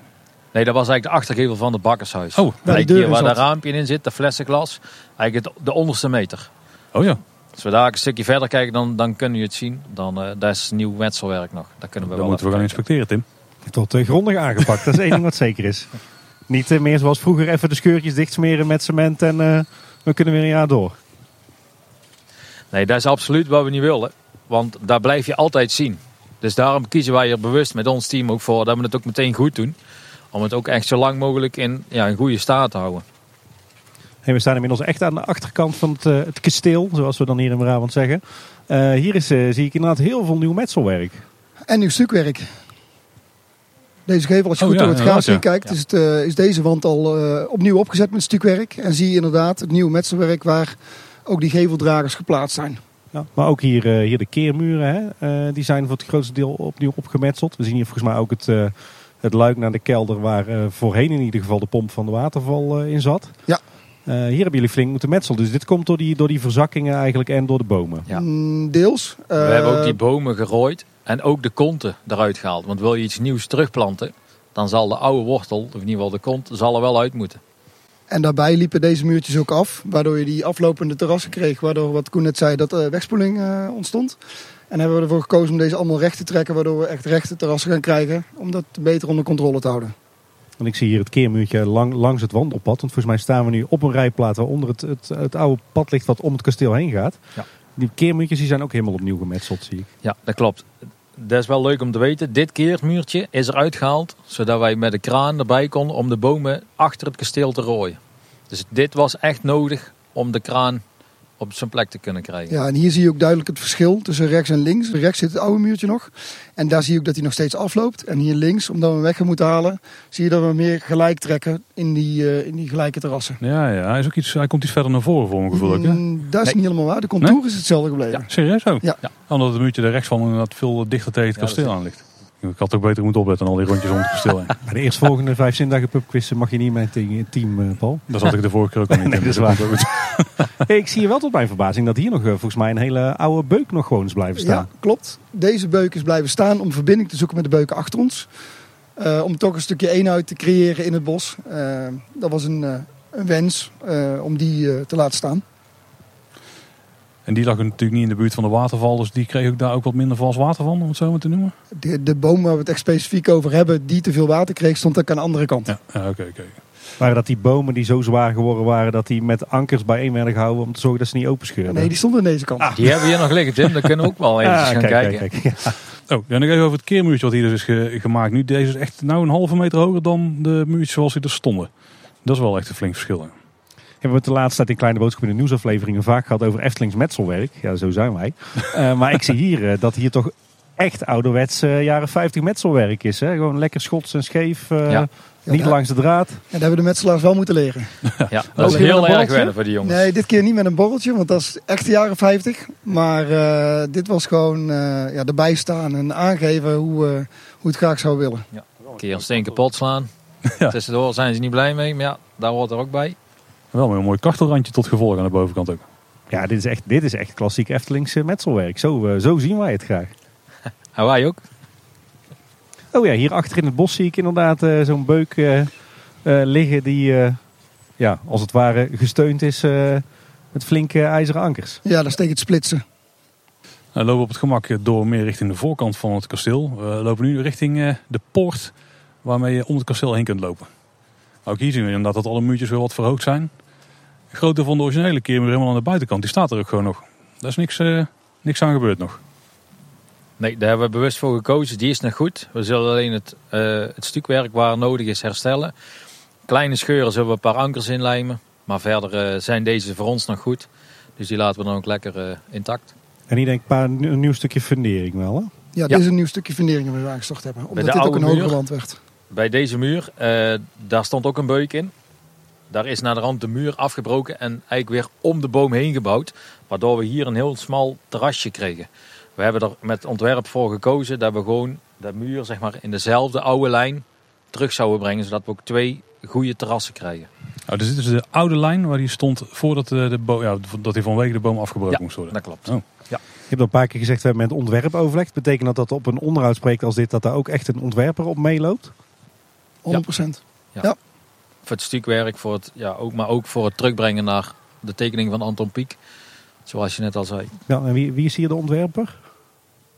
C: Nee, dat was eigenlijk de achtergevel van het bakkershuis.
A: Oh,
D: de deur
C: hier waar dat raampje in zit, de flessenglas. Eigenlijk het, de onderste meter.
A: oh ja,
C: Als we daar een stukje verder kijken, dan, dan kunnen jullie het zien. Dan, eh daar is nieuw metselwerk nog. Daar kunnen we
A: dan
C: wel
A: moeten we gaan inspecteren, Tim.
B: Het wordt eh, grondig aangepakt, dat is één ding wat zeker is. Niet eh, meer zoals vroeger even de scheurtjes dichtsmeren met cement en eh, we kunnen weer een jaar door.
C: Nee, dat is absoluut wat we niet willen. Want daar blijf je altijd zien. Dus daarom kiezen wij er bewust met ons team ook voor dat we het ook meteen goed doen. Om het ook echt zo lang mogelijk in ja, een goede staat te houden.
B: En we staan inmiddels echt aan de achterkant van het, eh, het kasteel, zoals we dan hier in Brabant zeggen. Eh, hier is, eh, zie ik inderdaad heel veel nieuw metselwerk.
D: En nieuw stukwerk. Deze gevel, als je
A: Oh
D: goed
A: ja,
D: door het gaas
A: ja.
D: kijkt, is, het, is deze wand al eh, opnieuw opgezet met stukwerk. En zie je inderdaad het nieuwe metselwerk waar ook die geveldragers geplaatst zijn.
B: Ja, maar ook hier, eh, hier de keermuren, hè, eh, die zijn voor het grootste deel opnieuw opgemetseld. We zien hier volgens mij ook het, eh, het luik naar de kelder waar eh, voorheen in ieder geval de pomp van de waterval eh, in zat.
D: Ja.
B: Eh, hier hebben jullie flink moeten metselen. Dus dit komt door die, door die verzakkingen eigenlijk en door de bomen.
C: Ja.
D: Mm, deels.
C: We hebben ook die bomen gerooid en ook de konten eruit gehaald. Want wil je iets nieuws terugplanten, dan zal de oude wortel, of in ieder geval de kont, zal er wel uit moeten.
D: En daarbij liepen deze muurtjes ook af, waardoor je die aflopende terrassen kreeg. Waardoor, wat Koen net zei, dat er wegspoeling eh, ontstond. En hebben we ervoor gekozen om deze allemaal recht te trekken, waardoor we echt rechte terrassen gaan krijgen. Om dat beter onder controle te houden.
B: En ik zie hier het keermuurtje lang, langs het wandelpad. Want volgens mij staan we nu op een rijplaat waaronder het, het, het oude pad ligt wat om het kasteel heen gaat.
C: Ja.
B: Die keermuurtjes die zijn ook helemaal opnieuw gemetseld, zie ik.
C: Ja, dat klopt. Dat is wel leuk om te weten. Dit keermuurtje is eruit gehaald, zodat wij met de kraan erbij konden om de bomen achter het kasteel te rooien. Dus dit was echt nodig om de kraan op zijn plek te kunnen krijgen.
D: Ja, en hier zie je ook duidelijk het verschil tussen rechts en links. Rechts zit het oude muurtje nog. En daar zie je ook dat hij nog steeds afloopt. En hier links, omdat we hem weg gaan moeten halen, zie je dat we meer gelijk trekken in die, eh, in die gelijke terrassen.
A: Ja, ja hij, is ook iets, hij komt iets verder naar voren voor mijn gevoel?
D: Mm, dat is
C: Nee.
D: niet helemaal waar. De contour is hetzelfde gebleven.
A: Serieus ook?
D: Ja.
A: Omdat het muurtje er rechts van inderdaad veel dichter tegen het
C: Ja, dat
A: kasteel aan ligt. Ik had ook beter moeten opletten dan al die rondjes om het kasteel heen.
B: Bij de eerstvolgende vijf zindagen pubquizzen mag je niet met het team, eh, Paul.
A: Daar zat ik de vorige keer ook al niet
B: Nee,
A: in.
B: dat is
A: dus
B: waar. Hey, ik zie hier wel tot mijn verbazing dat hier nog eh, volgens mij een hele oude beuk nog gewoon is blijven staan.
D: Ja, klopt. Deze beuk is blijven staan om verbinding te zoeken met de beuken achter ons. Eh, om toch een stukje eenheid te creëren in het bos. Dat was een, een wens eh, om die te laten staan.
A: En die lag natuurlijk niet in de buurt van de waterval. Dus die kreeg ook daar ook wat minder vals water van, om het zo maar te noemen.
D: De, de boom waar we het echt specifiek over hebben, die te veel water kreeg, stond ook aan de andere kant.
A: Ja, ja oké, oké.
B: Waren dat die bomen die zo zwaar geworden waren dat die met ankers bijeen werden gehouden om te zorgen dat ze niet open scheurden?
D: Nee, die stond aan deze kant.
C: Die hebben we hier nog liggen, Tim. Daar kunnen we ook wel even
B: Ah,
C: gaan
B: kijk,
C: kijken.
B: kijk, kijk. Ja.
A: Oh, en nog even over het keermuurtje wat hier dus is ge- gemaakt. Nu, deze is echt nou een halve meter hoger dan de muurtjes zoals die er stonden. Dat is wel echt een flink verschil.
B: We hebben het de laatste tijd in Kleine Boodschap in de nieuwsafleveringen vaak gehad over Eftelings metselwerk. Ja, zo zijn wij. Eh, maar ik zie hier eh, dat hier toch echt ouderwets eh, jaren 50 metselwerk is. Hè? Gewoon lekker schots en scheef. eh,
C: Ja.
D: Ja,
B: niet
D: daar-
B: langs de draad.
D: En dat hebben de metselaars wel moeten leren.
C: Ja, dat is heel erg wennen voor die jongens.
D: Nee, dit keer niet met een borreltje, want dat is echt de jaren 50. Maar eh, dit was gewoon eh, ja, erbij staan en aangeven hoe, eh, hoe het graag zou willen.
C: Een keer een steen kapot slaan.
A: Ja.
C: Tussendoor zijn ze niet blij mee, maar ja, daar hoort er ook bij.
A: Wel met een mooi kartelrandje tot gevolg aan de bovenkant ook.
B: Ja, dit is echt, dit is echt klassiek Eftelings eh, metselwerk. Zo, eh, zo zien wij het graag.
C: En wij ook.
B: Oh ja, hier achter in het bos zie ik inderdaad eh, zo'n beuk eh, liggen die, eh, ja, als het ware gesteund is eh, met flinke ijzeren ankers.
D: Ja, dat is tegen het splitsen.
A: We lopen op het gemak door meer richting de voorkant van het kasteel. We lopen nu richting eh, de poort waarmee je om het kasteel heen kunt lopen. Ook hier zien we inderdaad dat alle muurtjes weer wat verhoogd zijn. De grootte van de originele keermuur helemaal aan de buitenkant, die staat er ook gewoon nog. Daar is niks, eh, niks aan gebeurd nog.
C: Nee, daar hebben we bewust voor gekozen. Die is nog goed. We zullen alleen het, eh, het stukwerk waar nodig is herstellen. Kleine scheuren zullen we een paar ankers inlijmen. Maar verder eh, zijn deze voor ons nog goed. Dus die laten we dan ook lekker intact.
B: En hier denk ik een, paar, een nieuw stukje fundering wel. Hè?
D: Ja,
C: Ja.
D: dit is een nieuw stukje fundering dat we aangestort hebben. Omdat dit ook een wand werd.
C: Bij deze muur, eh, daar stond ook een beuk in. Daar is naar de rand de muur afgebroken en eigenlijk weer om de boom heen gebouwd. Waardoor we hier een heel smal terrasje kregen. We hebben er met ontwerp voor gekozen dat we gewoon de muur zeg maar, in dezelfde oude lijn terug zouden brengen. Zodat we ook twee goede terrassen krijgen.
A: Oh, dus dit is de oude lijn waar die stond voordat eh, de boom, ja, dat hij vanwege de boom afgebroken
C: Ja,
A: moest worden.
C: Dat klopt.
A: Oh.
B: Je hebt al een paar keer gezegd, we hebben met ontwerp overlegd. Betekent dat dat op een onderhoudsproject als dit, dat daar ook echt een ontwerper op meeloopt?
D: 100%.
C: Voor het stukwerk, voor het, ja, ook, maar ook voor het terugbrengen naar de tekening van Anton Pieck. Zoals je net al zei.
B: Ja, en wie, wie is hier de ontwerper?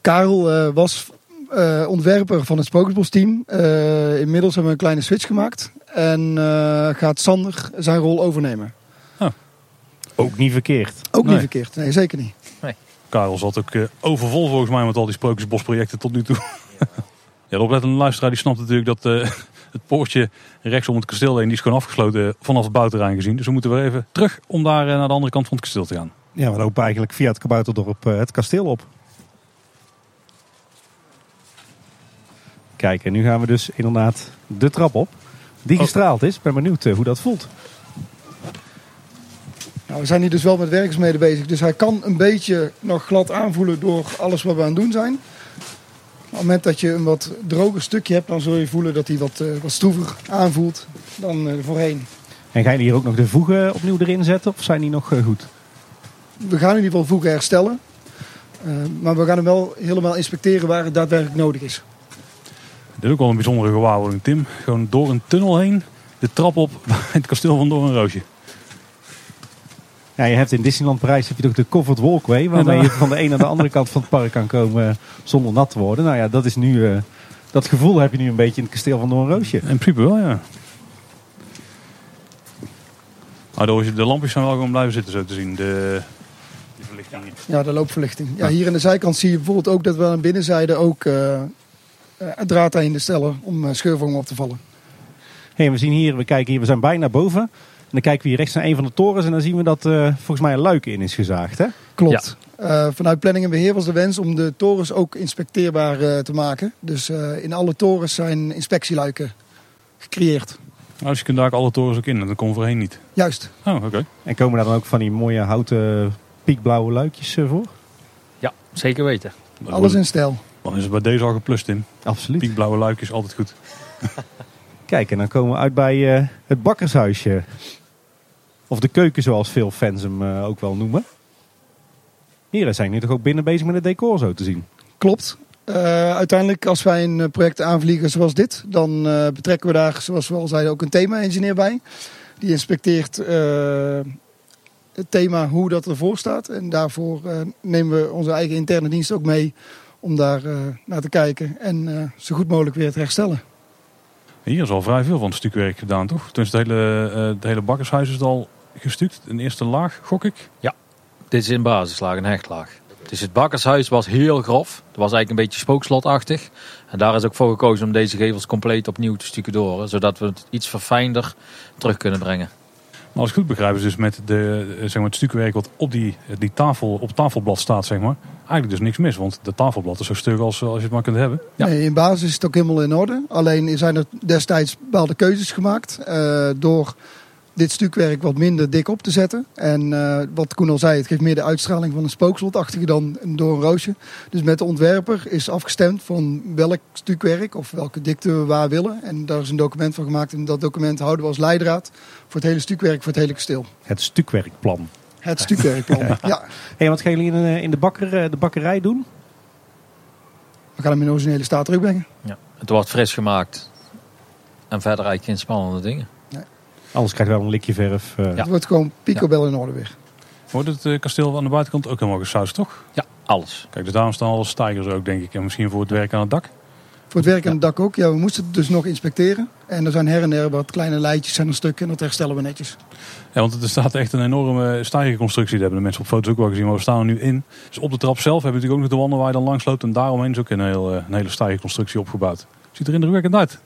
D: Karel eh, was eh, ontwerper van het Sprookjesbos team. Eh, inmiddels hebben we een kleine switch gemaakt. En eh, gaat Sander zijn rol overnemen.
B: Ook niet verkeerd.
D: Ook
A: Nee.
D: niet verkeerd. Nee, zeker niet.
A: Ik Karel zat ook eh, overvol volgens mij met al die sprookjesbosprojecten tot nu toe. ja, de oplettende luisteraar die snapt natuurlijk dat eh, het poortje rechtsom het kasteel heen, die is gewoon afgesloten vanaf het buitenterrein gezien. Dus we moeten weer even terug om daar eh, naar de andere kant van het kasteel te gaan.
B: Ja, we lopen eigenlijk via het Kabouterdorp eh, het kasteel op. Kijk, en nu gaan we dus inderdaad de trap op. Die
A: Oh.
B: gestraald is. Ik ben benieuwd eh, hoe dat voelt.
D: Nou, we zijn hier dus wel met werkzaamheden bezig. Dus hij kan een beetje nog glad aanvoelen door alles wat we aan het doen zijn. Op het moment dat je een wat droger stukje hebt, dan zul je voelen dat hij wat, eh, wat stroever aanvoelt dan eh, voorheen.
B: En gaan jullie hier ook nog de voegen opnieuw erin zetten? Of zijn die nog eh, goed?
D: We gaan in ieder geval voegen herstellen. Maar we gaan hem wel helemaal inspecteren waar het daadwerkelijk nodig is.
A: Dit is ook wel een bijzondere gewaarwording, Tim. Gewoon door een tunnel heen, de trap op bij het kasteel van Doornroosje.
B: Ja, je hebt in Disneyland Parijs heb je toch de covered walkway. Waarmee je van de ene naar de andere kant van het park kan komen eh, zonder nat te worden. Nou ja, dat is nu... eh, dat gevoel heb je nu een beetje in het kasteel van Doornroosje.
A: In principe wel, ja. Maar de, de lampjes zijn wel gewoon blijven zitten zo te zien. De, de verlichting.
D: Ja, de loopverlichting. Ja, hier aan de zijkant zie je bijvoorbeeld ook dat we aan de binnenzijde ook eh eh, draad in stellen om scheurvormen op te vallen.
B: Hey, we zien hier, we kijken hier, we zijn bijna boven. En dan kijken we hier rechts naar een van de torens. En dan zien we dat eh, volgens mij een luik in is gezaagd. Hè?
D: Klopt. Eh, vanuit planning en beheer was de wens om de torens ook inspecteerbaar eh, te maken. Dus eh, in alle torens zijn inspectieluiken gecreëerd.
A: Nou, dus je kunt daar ook alle torens ook in en dat kon voorheen niet.
D: Juist.
A: Oh, oké.
B: En komen daar dan ook van die mooie houten piekblauwe luikjes eh, voor?
C: Ja, zeker weten.
D: Alles in stijl.
A: Dan is het bij deze al geplust, Tim.
B: Absoluut.
A: Piekblauwe luikjes, altijd goed.
B: Kijk, en dan komen we uit bij eh, het bakkershuisje. Of de keuken, zoals veel fans hem eh, ook wel noemen. Hier zijn nu toch ook binnen bezig met het decor zo te zien.
D: Klopt. Eh, uiteindelijk, als wij een eh, project aanvliegen zoals dit, dan eh, betrekken we daar, zoals we al zeiden, ook een thema-engineer bij. Die inspecteert eh, het thema, hoe dat ervoor staat. En daarvoor eh, nemen we onze eigen interne dienst ook mee om daar eh, naar te kijken en eh, zo goed mogelijk weer te herstellen.
A: Hier is al vrij veel van het stukwerk gedaan, toch? Dus het hele, eh het hele bakkershuis is al gestuukt. Een eerste laag, gok ik.
C: Dit is in basislaag, een hechtlaag. Dus het bakkershuis was heel grof. Het was eigenlijk een beetje spookslotachtig. En daar is ook voor gekozen om deze gevels compleet opnieuw te stucadoren. Zodat we het iets verfijnder terug kunnen brengen.
A: Maar als ik goed begrijp is dus met de, eh, zeg maar, het stukwerk wat op die, die tafel, op het tafelblad staat, zeg maar. Eigenlijk dus niks mis, want de tafelblad is zo stug als, als je het maar kunt hebben.
C: Ja.
D: Nee, in basis is het ook helemaal in orde. Alleen zijn er destijds bepaalde keuzes gemaakt eh, door dit stukwerk wat minder dik op te zetten. En eh, wat Koen al zei, het geeft meer de uitstraling van een spookslotachtige dan een door een roosje. Dus met de ontwerper is afgestemd van welk stukwerk of welke dikte we waar willen. En daar is een document van gemaakt. En dat document houden we als leidraad voor het hele stukwerk, voor het hele kasteel.
B: Het stukwerkplan.
D: Het stukwerkplan. ja,
B: Hey, wat gaan jullie in, eh, in de, bakker, eh, de bakkerij doen?
D: we gaan hem in originele staat terugbrengen.
C: Ja. Het wordt fris gemaakt. En verder eigenlijk geen spannende dingen.
B: Anders krijg je wel een likje verf. eh.
D: Het wordt gewoon picobel in orde weer.
A: Wordt het eh, kasteel aan de buitenkant ook helemaal gesausd, toch?
C: Ja, alles.
A: Kijk, dus daarom staan alle stijgers ook, denk ik. En misschien voor het werk aan het dak.
D: Voor het werk aan het dak ook. Ja, we moesten het dus nog inspecteren. En er zijn her en der wat kleine leidjes en een stuk. En dat herstellen we netjes.
A: Ja, want er staat echt een enorme stijgerconstructie. Dat hebben de mensen op foto's ook wel gezien. Maar we staan er nu in. Dus op de trap zelf hebben we natuurlijk ook nog de wanden waar je dan langs loopt. En daaromheen is ook een, heel, eh, een hele stijgerconstructie opgebouwd. Ziet er indrukwekkend uit.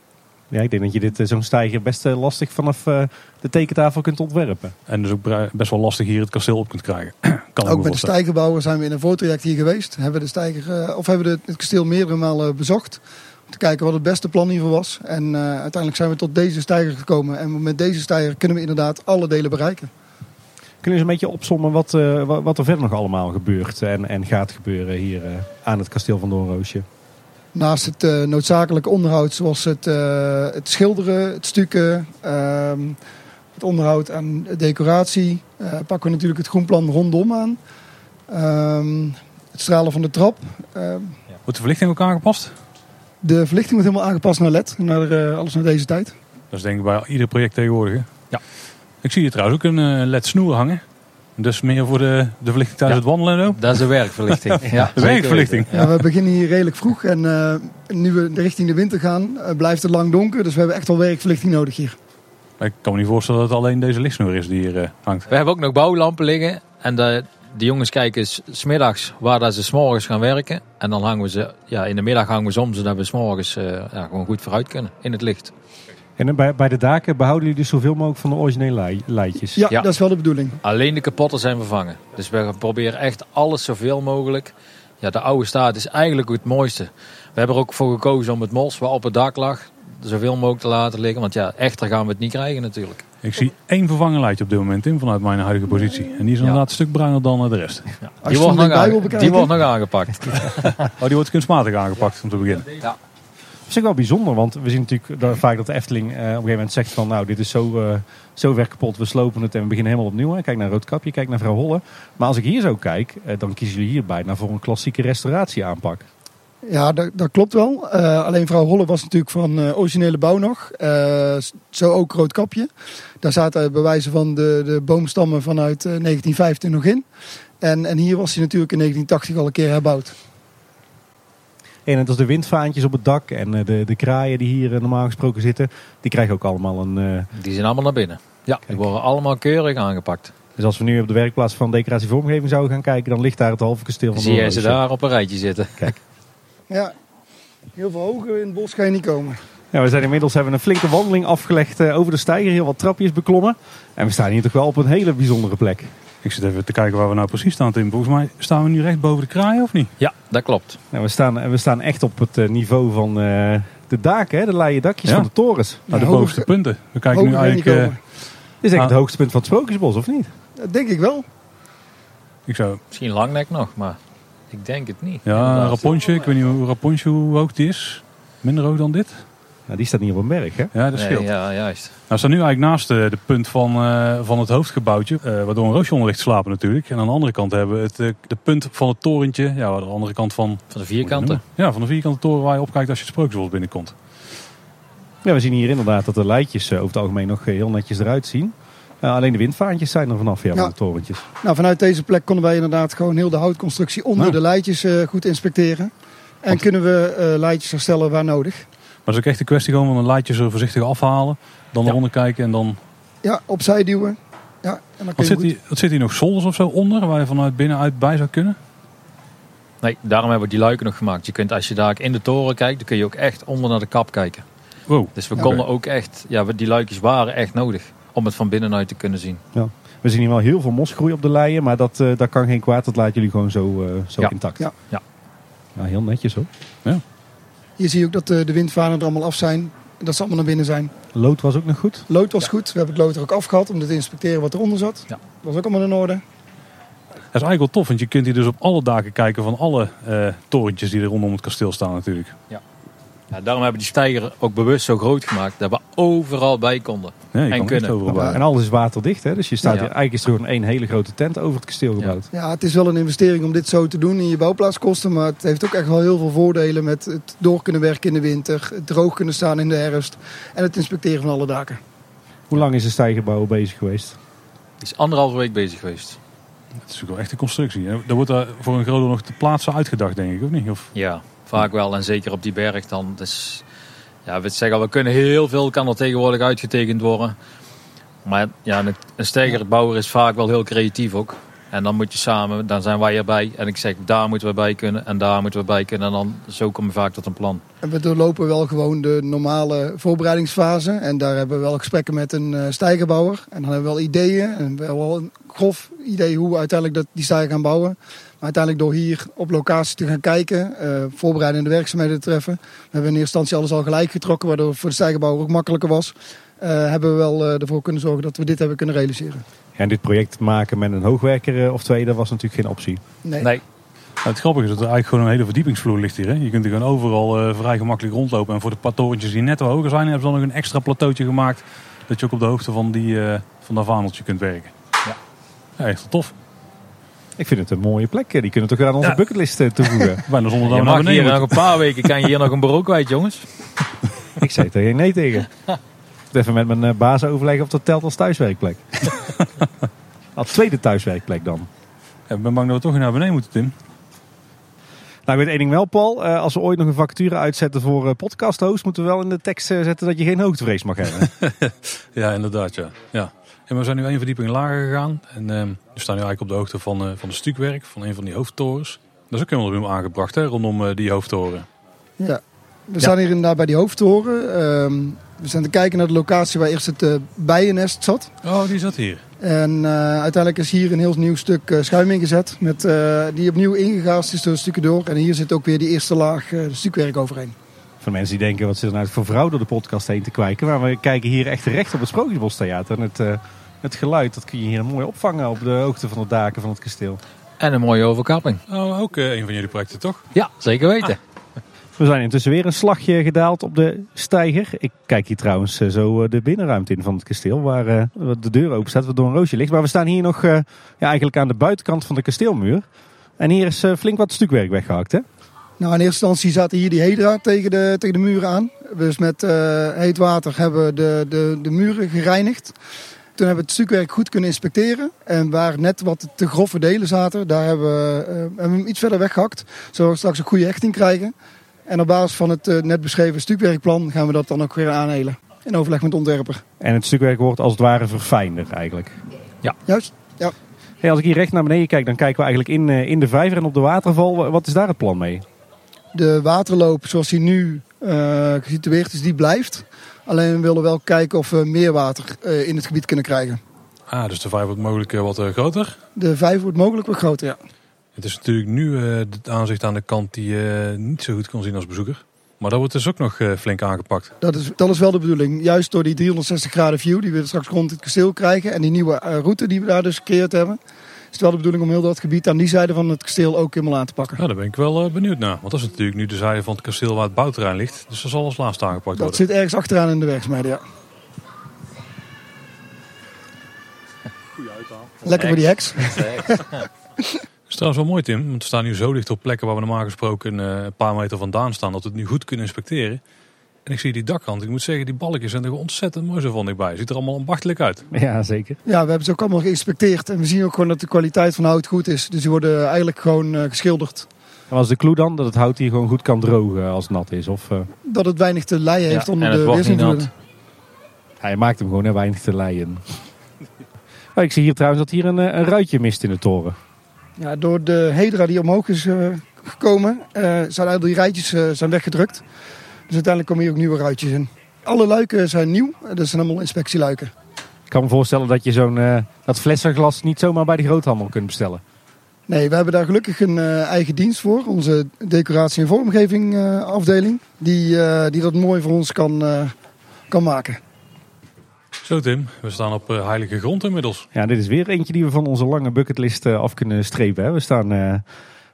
B: Ja, ik denk dat je dit eh, zo'n stijger best eh, lastig vanaf eh, de tekentafel kunt ontwerpen.
A: En dus ook best wel lastig hier het kasteel op kunt krijgen. kan
D: Ook met de stijgerbouwer zijn we in een voortraject hier geweest. Hebben we de stijger, of hebben we het kasteel meerdere malen bezocht. Om te kijken wat het beste plan hiervoor was. En eh, uiteindelijk zijn we tot deze stijger gekomen. En met deze stijger kunnen we inderdaad alle delen bereiken.
B: Kunnen we eens een beetje opzommen wat, eh, wa- wat er verder nog allemaal gebeurt en, en gaat gebeuren hier aan het kasteel van Doornroosje?
D: Naast het eh, noodzakelijke onderhoud zoals het, eh, het schilderen, het stukken, ehm, het onderhoud aan de decoratie, eh, pakken we natuurlijk het groenplan rondom aan. Ehm, het stralen van de trap. Ehm,
A: Wordt de verlichting ook aangepast?
D: de verlichting wordt helemaal aangepast naar LED, naar, eh, alles naar deze tijd.
A: Dat is denk ik bij ieder project tegenwoordig. hè?
C: Ja.
A: Ik zie hier trouwens ook een eh, led snoer hangen. Dus meer voor de, de verlichting tijdens
C: Ja.
A: het wandelen en zo.
C: Dat is de werkverlichting. Ja,
A: De werkverlichting.
D: Ja. we beginnen hier redelijk vroeg en eh, nu we richting de winter gaan, eh, blijft het lang donker. Dus we hebben echt wel werkverlichting nodig hier.
A: Ik kan me niet voorstellen dat het alleen deze lichtsnoer is die hier eh, hangt.
C: We hebben ook nog bouwlampen liggen. En de, de jongens kijken s- smiddags waar dat ze s'morgens gaan werken. En dan hangen we ze, ja, in de middag hangen we ze om, zodat we s'morgens eh ja, gewoon goed vooruit kunnen in het licht.
B: En bij, bij de daken behouden jullie dus zoveel mogelijk van de originele lei- leidjes?
D: Ja,
C: Ja.
D: dat is wel de bedoeling.
C: Alleen de kapotten zijn vervangen. Dus we proberen echt alles zoveel mogelijk. Ja, de oude staat is eigenlijk het mooiste. We hebben er ook voor gekozen om het mos wat op het dak lag, zoveel mogelijk te laten liggen. Want ja, echter gaan we het niet krijgen natuurlijk.
A: Ik zie één vervangen leidje op dit moment in vanuit mijn huidige positie. En die is inderdaad een stuk bruiner dan eh, de rest.
C: Ja. Die, wordt nog die wordt nog aangepakt.
A: Oh, die wordt kunstmatig aangepakt om te beginnen.
B: Dat is ook wel bijzonder, want we zien natuurlijk vaak dat de Efteling eh, op een gegeven moment zegt van nou, dit is zo, eh, zo ver kapot, we slopen het en we beginnen helemaal opnieuw. Hè. Kijk naar Roodkapje, kijk naar Vrouw Holle. Maar als ik hier zo kijk, eh, dan kiezen jullie hier bijna voor een klassieke restauratieaanpak.
D: Ja, dat, dat klopt wel. Alleen vrouw Holle was natuurlijk van originele bouw nog. Zo ook Roodkapje. Daar zaten bewijzen van de, de boomstammen vanuit eh, 1915 nog in. En, en hier was hij natuurlijk in 1980 al een keer herbouwd.
B: En net als de windvaantjes op het dak en eh, de, de kraaien die hier eh, normaal gesproken zitten, die krijgen ook allemaal een... eh,
C: Die zijn allemaal naar binnen. Ja, die
B: Kijk.
C: worden allemaal keurig aangepakt.
B: dus als we nu op de werkplaats van decoratie vormgeving zouden gaan kijken, dan ligt daar het halve kasteel van
C: Zie jij ze daar op een rijtje zitten.
D: Ja, heel veel hoger in het bos ga je niet komen.
B: Ja, we zijn inmiddels hebben een flinke wandeling afgelegd eh, over de steiger, heel wat trapjes beklommen. En we staan hier toch wel op een hele bijzondere plek.
A: Ik zit even te kijken waar we nou precies staan, Tim. Volgens mij staan we nu recht boven de kraaien, of niet?
C: Ja, dat klopt.
B: Nou, we, staan, we staan echt op het eh, niveau van eh, de daken, hè, de leien dakjes
A: Ja.
B: van de torens.
A: Nou, de
D: hoger-
A: bovenste punten. We kijken nu eigenlijk... eh,
D: komen.
B: Dit is echt
A: Ah.
B: het hoogste punt van het Sprookjesbos, of niet?
D: Dat denk ik wel.
A: ik zou...
C: Misschien langnek nog, maar ik denk het niet.
A: Ja. Rapontje. Ik weet niet hoe Rapontje hoe hoog die is. Minder hoog dan dit?
B: Nou, die staat niet op een berg, hè?
A: Ja, dat
C: Nee,
A: scheelt.
C: ja, juist.
A: Nou, we staan nu eigenlijk naast eh, de punt van, eh, van het hoofdgebouwtje, eh, waardoor een roosje onder ligt te slapen natuurlijk. En aan de andere kant hebben we het, eh, de punt van het torentje, ja, aan de andere kant van...
C: Van de vierkanten.
A: Ja, van de vierkante toren waar je opkijkt als je het Sprookjesbos binnenkomt.
B: Ja, we zien hier inderdaad dat de leidjes over het algemeen nog heel netjes eruit zien. Eh, alleen de windvaantjes zijn er vanaf, ja,
D: Ja.
B: van de torentjes.
D: Nou, vanuit deze plek konden wij inderdaad gewoon heel de houtconstructie onder
A: Nou.
D: de leidjes eh, goed inspecteren. En
A: Want-
D: kunnen we eh leidjes herstellen waar nodig.
A: Maar het is ook echt een kwestie gewoon van een leidje zo voorzichtig afhalen, dan
C: Ja.
A: eronder kijken en dan...
D: Ja, opzij duwen. Ja, en dan kun
A: Wat
D: je
A: zit,
D: goed-
A: hier, wat zit hier nog zolders of zo onder, waar je vanuit binnenuit bij zou kunnen?
C: Nee, daarom hebben we die luiken nog gemaakt. Je kunt, als je daar in de toren kijkt, dan kun je ook echt onder naar de kap kijken.
A: Wow.
C: Dus we
D: Ja.
C: konden ook echt, ja, we- die luikjes waren echt nodig om het van binnenuit te kunnen zien.
B: We zien hier wel heel veel mosgroei op de leien, maar dat, eh, dat kan geen kwaad. Dat laten jullie gewoon zo, eh, zo
C: Ja.
B: intact.
D: Ja.
C: Ja.
B: Ja, heel netjes hoor.
D: Hier zie je ook dat de, de windvanen er allemaal af zijn. En dat ze allemaal naar binnen zijn.
B: Lood was ook nog goed.
D: Lood was goed. We hebben het lood er ook afgehad om te inspecteren wat eronder zat.
C: Ja.
D: Dat was ook allemaal in orde.
A: Dat is eigenlijk wel tof, want je kunt hier dus op alle daken kijken van alle eh, torentjes die er rondom het kasteel staan natuurlijk.
C: Ja, daarom hebben we die steiger ook bewust zo groot gemaakt, dat we overal bij konden.
A: Ja, je
C: En kunnen.
A: overal bij.
B: En alles is waterdicht, hè? dus je staat
C: Ja.
B: hier, eigenlijk is er gewoon één hele grote tent over het kasteel
C: Ja.
B: gebouwd.
D: Ja, het is wel een investering om dit zo te doen in je bouwplaatskosten. Maar het heeft ook echt wel heel veel voordelen met het door kunnen werken in de winter. Het droog kunnen staan in de herfst. En het inspecteren van alle daken.
B: Hoe lang is de stijgerbouw bezig geweest?
C: Die is anderhalve week bezig geweest.
A: Het is natuurlijk wel echt een constructie. Er wordt daar voor een groot nog te plaatsen uitgedacht, denk ik, of niet? Of,
C: Ja, vaak wel. En zeker op die berg dan. Dus, ja, we zeggen we kunnen heel veel, kan er tegenwoordig uitgetekend worden. Maar ja, een steigerbouwer is vaak wel heel creatief ook. En dan moet je samen, dan zijn wij erbij. En ik zeg, daar moeten we bij kunnen en daar moeten we bij kunnen. En dan zo kom je vaak tot een plan.
D: En we doorlopen wel gewoon de normale voorbereidingsfase. En daar hebben we wel gesprekken met een eh stijgerbouwer. En dan hebben we wel ideeën. En we hebben wel een grof idee hoe we uiteindelijk dat, die stijger gaan bouwen. Maar uiteindelijk door hier op locatie te gaan kijken, eh, voorbereidende werkzaamheden te treffen. We hebben in eerste instantie alles al gelijk getrokken, waardoor het voor de stijgerbouwer ook makkelijker was. Eh, hebben we wel ervoor kunnen zorgen dat we dit hebben kunnen realiseren.
B: Ja, en dit project maken met een hoogwerker eh, of twee, dat was natuurlijk geen optie.
D: Nee.
C: Nee,
A: Nou, het grappige is dat er eigenlijk gewoon een hele verdiepingsvloer ligt hier. Hè? Je kunt er gewoon overal eh, vrij gemakkelijk rondlopen. En voor de paar torentjes die net wat hoger zijn, hebben ze dan nog een extra plateautje gemaakt. Dat je ook op de hoogte van, die, eh, van dat vaandeltje kunt werken.
C: Ja.
A: Ja, echt wel tof.
B: Ik vind het een mooie plek. Die kunnen we toch aan onze
A: Ja.
B: bucketlist toevoegen.
A: Bijna zonder dat
C: je
A: we naar
C: hier nog een paar weken, kan je hier nog een bureau kwijt jongens.
B: ik zei er geen nee tegen. Moet even met mijn eh, baas overleggen of dat telt als thuiswerkplek. als tweede thuiswerkplek dan.
A: Ja, ik ben bang dat we toch naar beneden moeten, Tim.
B: Nou, ik weet één ding wel, Paul. Eh, als we ooit nog een vacature uitzetten voor eh, podcast host, moeten we wel in de tekst zetten dat je geen hoogtevrees mag hebben.
A: Ja, inderdaad, ja. ja. En we zijn nu één verdieping lager gegaan. En ehm, we staan nu eigenlijk op de hoogte van, eh, van de stukwerk van een van die hoofdtorens. Dat is ook helemaal opnieuw aangebracht hè, rondom die hoofdtoren.
D: Ja, we staan hier inderdaad bij die hoofdtoren. Ehm, we zijn te kijken naar de locatie waar eerst het eh, bijennest zat.
A: Oh, die zat hier.
D: En eh, uiteindelijk is hier een heel nieuw stuk eh, schuim ingezet. Met, eh, die opnieuw ingegaast is door de stukken door. En hier zit ook weer die eerste laag eh, stukwerk overheen.
B: Voor mensen die denken, wat zit er nou voor vrouw door de podcast heen te kwijken. Maar we kijken hier echt recht op het Sprookjesbostheater. En het, eh, het geluid, dat kun je hier mooi opvangen op de hoogte van de daken van het kasteel.
C: En een mooie overkapping.
A: Oh, ook een van jullie projecten toch?
C: Ja, zeker weten.
B: We zijn intussen weer een slagje gedaald op de steiger. Ik kijk hier trouwens eh, zo eh, de binnenruimte in van het kasteel, waar eh, de deur open staat, waardoor een roosje ligt. Maar we staan hier nog ja, eigenlijk aan de buitenkant van de kasteelmuur. En hier is flink wat stukwerk weggehakt, hè?
D: Nou, in eerste instantie zaten hier die hedra tegen de, tegen de muren aan. Dus met eh, heet water hebben we de, de, de muren gereinigd. Toen hebben we het stukwerk goed kunnen inspecteren. En waar net wat te grove delen zaten, daar hebben we, hem iets verder weggehakt. Zodat we straks een goede hechting krijgen. En op basis van het eh, net beschreven stukwerkplan gaan we dat dan ook weer aanhelen. In overleg met de ontwerper.
B: En het stukwerk wordt als het ware verfijnder eigenlijk.
D: Juist?
B: Hey, als ik hier recht naar beneden kijk, dan kijken we eigenlijk in, eh, in de vijver en op de waterval. Wat is daar het plan mee?
D: De waterloop zoals die nu eh, gesitueerd is, die blijft. Alleen we willen wel kijken of we meer water eh, in het gebied kunnen krijgen.
A: Ah, dus de vijver wordt mogelijk wat groter.
D: De vijver wordt mogelijk wat groter, ja.
A: Het is natuurlijk nu eh, het aanzicht aan de kant die je niet zo goed kan zien als bezoeker. Maar dat wordt dus ook nog eh, flink aangepakt.
D: Dat is, dat is wel de bedoeling. Juist door die 360 graden view die we straks rond het kasteel krijgen. En die nieuwe eh, route die we daar dus gecreëerd hebben. Is het wel de bedoeling om heel dat gebied aan die zijde van het kasteel ook helemaal aan te pakken.
A: Ja, daar ben ik wel eh, benieuwd naar. Want dat is natuurlijk nu de zijde van het kasteel waar het bouwterrein ligt. Dus dat zal als laatste aangepakt
D: Dat
A: worden.
D: zit ergens achteraan in de werkzaamheden, ja. Lekker voor die heks.
A: Het is trouwens wel mooi Tim, want we staan nu zo dicht op plekken waar we normaal gesproken eh, een paar meter vandaan staan. Dat we het nu goed kunnen inspecteren. En ik zie die dakkant. Ik moet zeggen, die balkjes zijn er ontzettend mooi zo van dichtbij. Ziet er allemaal ambachtelijk uit.
B: Ja, zeker.
D: Ja, we hebben ze ook allemaal geïnspecteerd. En we zien ook gewoon dat de kwaliteit van hout goed is. Dus die worden eigenlijk gewoon eh, geschilderd.
B: En was de clue dan dat het hout hier gewoon goed kan drogen als het nat is? Of, eh,
D: Dat het weinig te lijden heeft
C: Ja,
D: onder
C: en het
D: de weersinvloeden.
B: hij maakt hem gewoon hè, weinig te leien. Oh, ik zie hier trouwens dat hier een, een ruitje mist in de toren.
D: Ja, door de hedra die omhoog is eh, gekomen, eh, zijn al die rijtjes eh, zijn weggedrukt. Dus uiteindelijk komen hier ook nieuwe ruitjes in. Alle luiken zijn nieuw. Dat zijn allemaal inspectieluiken.
B: Ik kan me voorstellen dat je zo'n dat flessenglas niet zomaar bij de groothandel kunt bestellen.
D: Nee, we hebben daar gelukkig een eigen dienst voor. Onze decoratie- en vormgeving afdeling. Die, die dat mooi voor ons kan, kan maken.
A: Zo Tim, we staan op eh, heilige grond inmiddels.
B: Ja, dit is weer eentje die we van onze lange bucketlist eh, af kunnen strepen. Hè. We staan eh,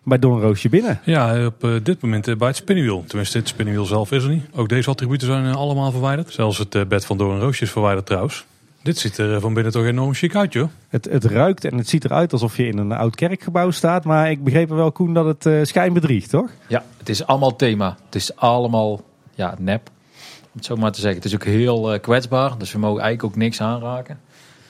B: bij Doornroosje binnen.
A: Ja, op eh, dit moment bij het spinnenwiel. Tenminste, het spinnenwiel zelf is er niet. Ook deze attributen zijn allemaal verwijderd. Zelfs het bed van Doorn Roosje is verwijderd trouwens. Dit ziet er van binnen toch enorm chic uit, joh.
B: Het, het ruikt en het ziet eruit alsof je in een oud kerkgebouw staat. Maar ik begreep wel, Koen, dat het eh schijn bedriegt, toch?
C: Ja, het is allemaal thema. Het is allemaal ja, nep. Om het zo maar te zeggen. Het is ook heel eh, kwetsbaar. Dus we mogen eigenlijk ook niks aanraken.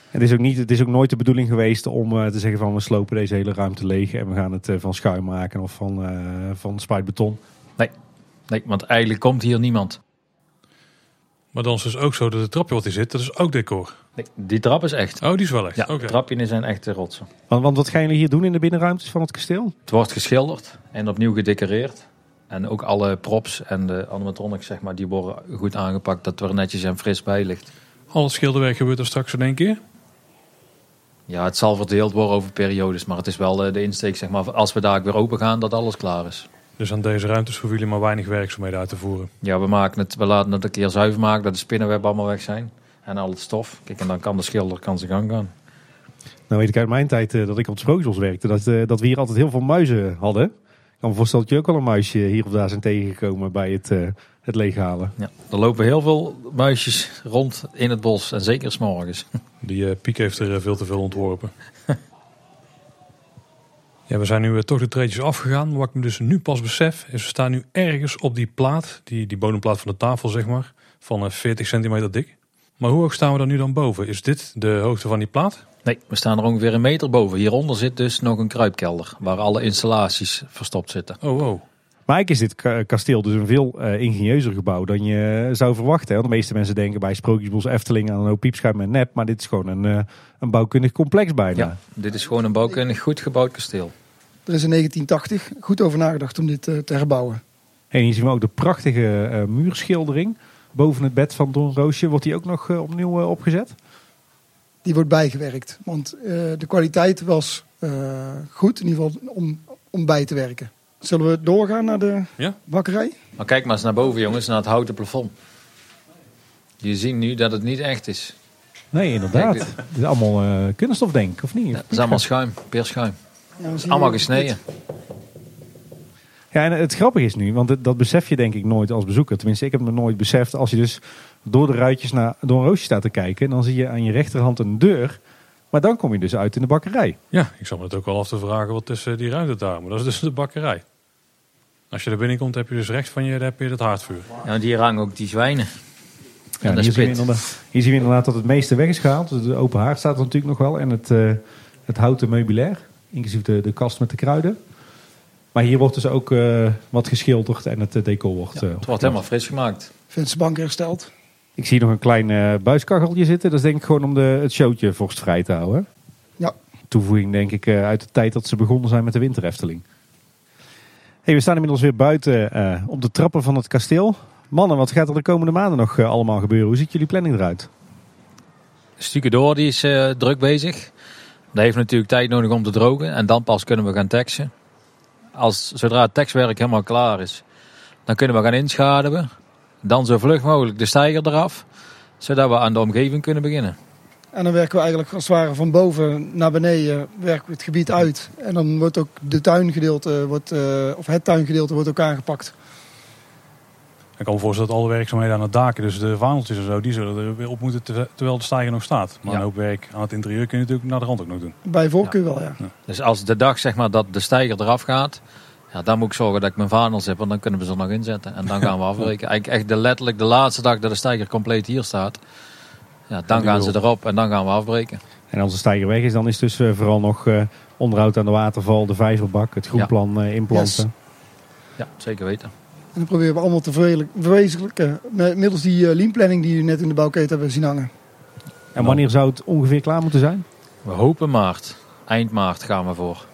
B: Het is ook, niet, het is ook nooit de bedoeling geweest om eh, te zeggen van we slopen deze hele ruimte leeg en we gaan het eh, van schuim maken of van, eh van spuitbeton.
C: Nee, want eigenlijk komt hier niemand.
A: Maar dan is het dus ook zo dat het trapje wat hier zit, dat is ook decor.
C: Nee, die trap is echt.
A: Oh, die is wel echt.
C: Ja,
A: Oké.
C: de trapjes zijn echte rotsen.
B: Want, want wat gaan jullie hier doen in de binnenruimtes van het kasteel?
C: Het wordt geschilderd en opnieuw gedecoreerd. En ook alle props en de animatronics, zeg maar, die worden goed aangepakt. Dat er netjes en fris bij ligt.
A: Al het schilderwerk gebeurt er straks in één keer.
C: Ja, het zal verdeeld worden over periodes. Maar het is wel eh, de insteek, zeg maar, als we daar weer open gaan, dat alles klaar is.
A: Dus aan deze ruimtes hoeven jullie maar weinig werkzaamheden uit te voeren.
C: Ja, we, maken het, we laten het een keer zuiver maken, dat de spinnenweb allemaal weg zijn. En al het stof. Kijk, en dan kan de schilder kan zijn gang gaan.
B: Nou weet ik uit mijn tijd eh, dat ik op het Sprookjesbos werkte, dat, eh, dat we hier altijd heel veel muizen hadden. Kan me voorstellen dat je ook wel een muisje hier of daar zijn tegengekomen bij het, eh, het leeghalen.
C: Ja, er lopen heel veel muisjes rond in het bos. En zeker s'morgens.
A: Die eh, Piek heeft er eh, veel te veel ontworpen. ja, we zijn nu toch de treetjes afgegaan. Wat ik me dus nu pas besef, is we staan nu ergens op die plaat, die, die bodemplaat van de tafel zeg maar, van eh, 40 centimeter dik. Maar hoe hoog staan we dan nu dan boven? Is dit de hoogte van die plaat?
C: Nee, we staan er ongeveer een meter boven. Hieronder zit dus nog een kruipkelder. Waar alle installaties verstopt zitten.
A: Oh, wow.
B: Maar eigenlijk is dit ka- kasteel dus een veel eh, ingenieuzer gebouw dan je zou verwachten. Hè? Want de meeste mensen denken bij Sprookjesbos Efteling aan een hoop piepschuim en nep. Maar dit is gewoon een, eh, een bouwkundig complex bijna.
C: Ja, dit is gewoon een bouwkundig goed gebouwd kasteel.
D: Er is in 1980 goed over nagedacht om dit eh, te herbouwen.
B: En hier zien we ook de prachtige eh, muurschildering boven het bed van Don Roosje. Wordt die ook nog eh, opnieuw eh, opgezet?
D: Die wordt bijgewerkt. Want eh, de kwaliteit was eh, goed, in ieder geval om, om bij te werken. Zullen we doorgaan naar de
A: Ja.
D: bakkerij?
C: Maar kijk maar eens naar boven jongens, naar het houten plafond. Je ziet nu dat het niet echt is.
B: Nee, inderdaad. Dit is allemaal eh, kunststof denk ik, of niet?
C: Ja, het is allemaal schuim, peerschuim.
D: Ja, we zien
C: Allemaal gesneden.
B: Ja, en het grappige is nu, want dat, dat besef je denk ik nooit als bezoeker. Tenminste, ik heb het nog nooit beseft. Als je dus door de ruitjes naar door een roosje staat te kijken, dan zie je aan je rechterhand een deur. Maar dan kom je dus uit in de bakkerij.
A: Ja, ik zal me het ook wel af te vragen wat tussen die ruimte daar. Maar dat is dus de bakkerij. Als je er binnenkomt heb je dus rechts van je, daar heb je het haardvuur.
C: Ja, want hier hangen ook die zwijnen.
B: Ja,
C: dat
B: hier,
C: is
B: zien we inderdaad, hier zien we inderdaad dat het meeste weg is gehaald. Dus de open haard staat er natuurlijk nog wel. En het, eh, het houten meubilair, inclusief de, de kast met de kruiden. Maar hier wordt dus ook eh, wat geschilderd en het eh, decor wordt... eh,
C: Het wordt helemaal fris gemaakt.
D: Vensterbank hersteld.
B: Ik zie nog een klein eh buiskacheltje zitten. Dat is denk ik gewoon om de, het showtje vorstvrij te houden.
D: Ja.
B: Toevoeging denk ik eh, uit de tijd dat ze begonnen zijn met de winterefteling. Hey, we staan inmiddels weer buiten eh, op de trappen van het kasteel. Mannen, wat gaat er de komende maanden nog allemaal gebeuren? Hoe ziet jullie planning eruit?
C: Stukken door, die is eh, druk bezig. Dat heeft natuurlijk tijd nodig om te drogen. En dan pas kunnen we gaan teksten. Als, zodra het tekstwerk helemaal klaar is, dan kunnen we gaan inschaduwen. Dan zo vlug mogelijk de steiger eraf. Zodat we aan de omgeving kunnen beginnen.
D: En dan werken we eigenlijk als het ware van boven naar beneden werken we het gebied uit. En dan wordt ook de tuingedeelte, wordt, eh, of het tuingedeelte wordt ook aangepakt.
A: Ik kan me voorstellen dat alle werkzaamheden aan het daken, dus de vaandeltjes en zo, die zullen er weer op moeten terwijl- de stijger nog staat. Maar
C: Ja.
A: een hoop werk aan het interieur kun je natuurlijk naar de rand ook nog doen.
D: Bij voorkeur wel, ja.
C: Dus als de dag zeg maar, dat de steiger eraf gaat, ja, dan moet ik zorgen dat ik mijn vaandels heb. Want dan kunnen we ze er nog inzetten. En dan gaan we afbreken. Eigenlijk echt de, letterlijk de laatste dag dat de steiger compleet hier staat. Ja, dan gaan ze erop en dan gaan we afbreken.
B: En als de stijger weg is, dan is dus eh, vooral nog eh, onderhoud aan de waterval, de vijverbak, het groenplan eh, inplanten.
C: Ja, zeker weten.
D: En dan proberen we allemaal te verwezenlijk- verwezenlijken met- middels die leanplanning die u net in de bouwketen hebben zien hangen.
B: En wanneer zou het ongeveer klaar moeten zijn?
C: We hopen maart. Eind maart gaan we voor.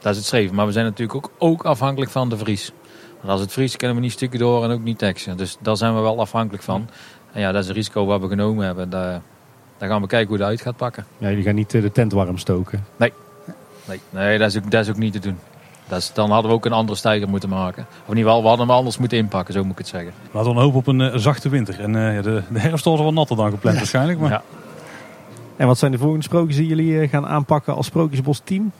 C: Dat is het streven. Maar we zijn natuurlijk ook, ook afhankelijk van de vries. Want als het vries kunnen we niet stukken door en ook niet teksten. Dus daar zijn we wel afhankelijk van. En ja, dat is een risico wat we genomen hebben. Daar, daar gaan we kijken hoe dat uit gaat pakken.
B: Ja, jullie gaan niet eh, de tent warm stoken.
C: Nee, nee dat, is ook, dat is ook niet te doen. Dat is, dan hadden we ook een andere stijger moeten maken. Of in ieder geval, we hadden hem anders moeten inpakken, zo moet ik het zeggen.
A: Laten we hopen op een eh, zachte winter. En eh, ja, de, de herfst was wel natter dan gepland waarschijnlijk. Maar
C: Ja.
B: En wat zijn de volgende sprookjes die jullie gaan aanpakken als Sprookjesbos team?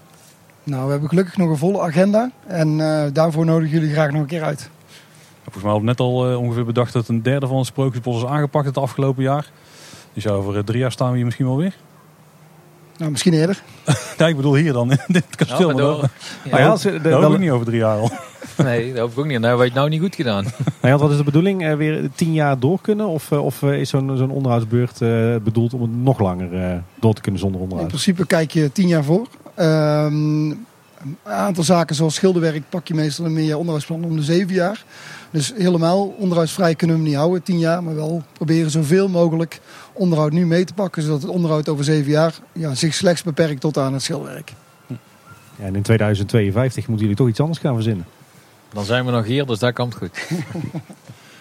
D: Nou, we hebben gelukkig nog een volle agenda. En eh, daarvoor nodigen jullie graag nog een keer uit.
A: volgens mij hadden we net al eh, ongeveer bedacht dat een derde van het Sprookjesbos is aangepakt het afgelopen jaar. Dus over eh, drie jaar staan we hier misschien wel weer.
D: Nou, misschien eerder.
A: Ja, ik bedoel hier dan, in dit kasteel.
C: Ja,
A: maar
B: Nou ja, als, we- de-
A: dat hoop
B: wel-
A: ik niet over drie jaar al.
C: Nee, dat hoop ik ook niet. Dat hebben we het nou niet goed gedaan.
B: Nou ja, wat is de bedoeling? Eh, weer tien jaar door kunnen? Of, of is zo'n zo'n onderhoudsbeurt eh, bedoeld om het nog langer eh, door te kunnen zonder
D: In
B: onderhoud?
D: principe kijk je tien jaar voor. Ehm, een aantal zaken zoals schilderwerk pak je meestal een meerjaar onderhoudsplan om de zeven jaar. Dus helemaal onderhoudsvrij kunnen we hem niet houden, tien jaar. Maar wel proberen zoveel mogelijk onderhoud nu mee te pakken. Zodat het onderhoud over zeven jaar ja, zich slechts beperkt tot aan het schilderwerk.
B: Ja, en in 2052 moeten jullie toch iets anders gaan verzinnen.
C: Dan zijn we nog hier, dus dat komt goed.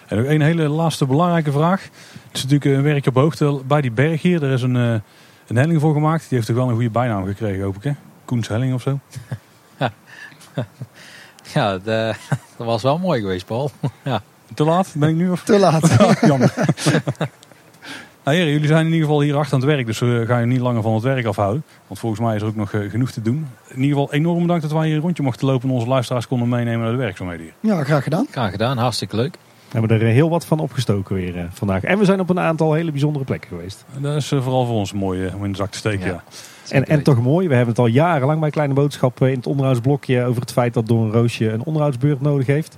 A: En nog één hele laatste belangrijke vraag. Het is natuurlijk een werkje op hoogte bij die berg hier. Er is een, eh, een helling voor gemaakt. Die heeft toch wel een goede bijnaam gekregen, hoop ik hè? Koens Helling of zo.
C: Ja, dat, dat was wel mooi geweest, Paul. Ja.
A: Te laat, ben ik nu? Of?
D: Te laat.
A: Jammer. nou heren, jullie zijn in ieder geval hier achter aan het werk. Dus we gaan je niet langer van het werk afhouden. Want volgens mij is er ook nog eh, genoeg te doen. In ieder geval enorm bedankt dat wij hier een rondje mochten lopen. En onze luisteraars konden meenemen naar de werkzaamheden hier.
D: Ja, graag gedaan.
C: Graag gedaan, hartstikke leuk.
B: We hebben er eh, heel wat van opgestoken weer eh, vandaag. En we zijn op een aantal hele bijzondere plekken geweest.
A: Dat is vooral voor ons mooi om in de zak te steken.
C: Ja.
A: Ja.
B: En, en toch mooi, we hebben het al jarenlang bij Kleine Boodschap eh, in het onderhoudsblokje over het feit dat Door een Roosje een onderhoudsbeurt nodig heeft.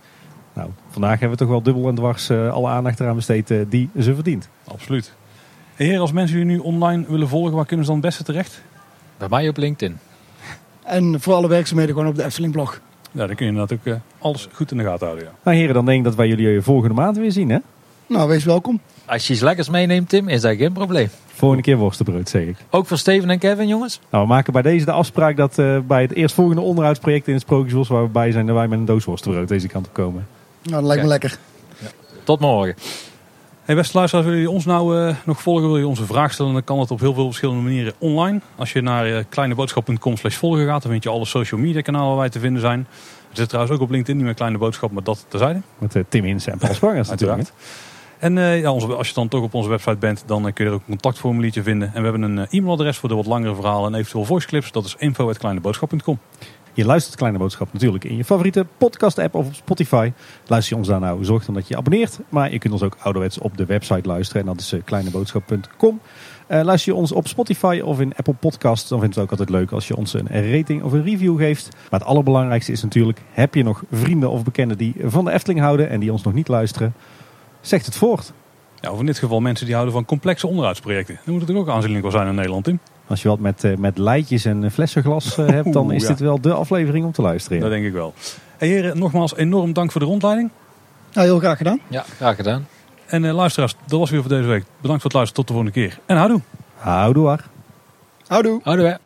B: Nou, vandaag hebben we toch wel dubbel en dwars eh, alle aandacht eraan besteed eh, die ze verdient.
A: Absoluut. En heren, als mensen jullie nu online willen volgen, waar kunnen ze dan het beste terecht?
C: Bij mij op LinkedIn.
D: En voor alle werkzaamheden gewoon op de Efteling blog.
A: Ja, dan kun je eh, alles goed in de gaten houden. Ja.
B: Nou heren, dan denk ik dat wij jullie volgende maand weer zien hè?
D: Nou, wees welkom.
C: Als je iets lekkers meeneemt, Tim, is dat geen probleem.
B: Volgende keer worstenbrood zeg ik.
C: Ook voor Steven en Kevin, jongens.
B: Nou, we maken bij deze de afspraak dat eh, bij het eerstvolgende onderhoudsproject in het Sprookjesbos waar we bij zijn, dat wij met een doos worstenbrood deze kant op komen.
D: Nou, dat lijkt me lekker.
C: Tot morgen.
A: Hey beste luisteraars, willen jullie ons nou eh, nog volgen? Wil je onze vraag stellen? Dan kan dat op heel veel verschillende manieren online. Als je naar uh, kleineboodschap.com slash volgen gaat, dan vind je alle social media kanalen waar wij te vinden zijn. We zitten trouwens ook op LinkedIn, niet meer Kleine Boodschap, maar dat terzijde.
B: Met uh, Tim Ins en Paul Spangers natuurlijk.
A: En uh, ja, als je dan toch op onze website bent, dan uh, kun je er ook een contactformuliertje vinden. En we hebben een uh, e-mailadres voor de wat langere verhalen en eventueel voiceclips. Dat is info.kleineboodschap.com.
B: Je luistert Kleine Boodschap natuurlijk in je favoriete podcast app of op Spotify. Luister je ons daar nou, zorg dan dat je abonneert. Maar je kunt ons ook ouderwets op de website luisteren en dat is kleineboodschap.com. luister je ons op Spotify of in Apple Podcasts, dan vinden het ook altijd leuk als je ons een rating of een review geeft. Maar het allerbelangrijkste is natuurlijk, heb je nog vrienden of bekenden die van de Efteling houden en die ons nog niet luisteren? Zegt het voort.
A: Ja, of in dit geval mensen die houden van complexe onderhoudsprojecten. Dan moet het ook aanzienlijk wel zijn in Nederland, Tim.
B: Als je wat met, uh, met leidjes en flessenglas uh, hebt, dan is dit wel de aflevering om te luisteren. Ja.
A: Dat denk ik wel. Hey, heren, nogmaals enorm dank voor de rondleiding.
D: Nou, heel graag gedaan.
C: Ja, graag gedaan.
A: En uh, luisteraars, dat was weer voor deze week. Bedankt voor het luisteren. Tot de volgende keer. En houdoe.
B: Houdoe.
D: Houdoe.
C: Houdoe.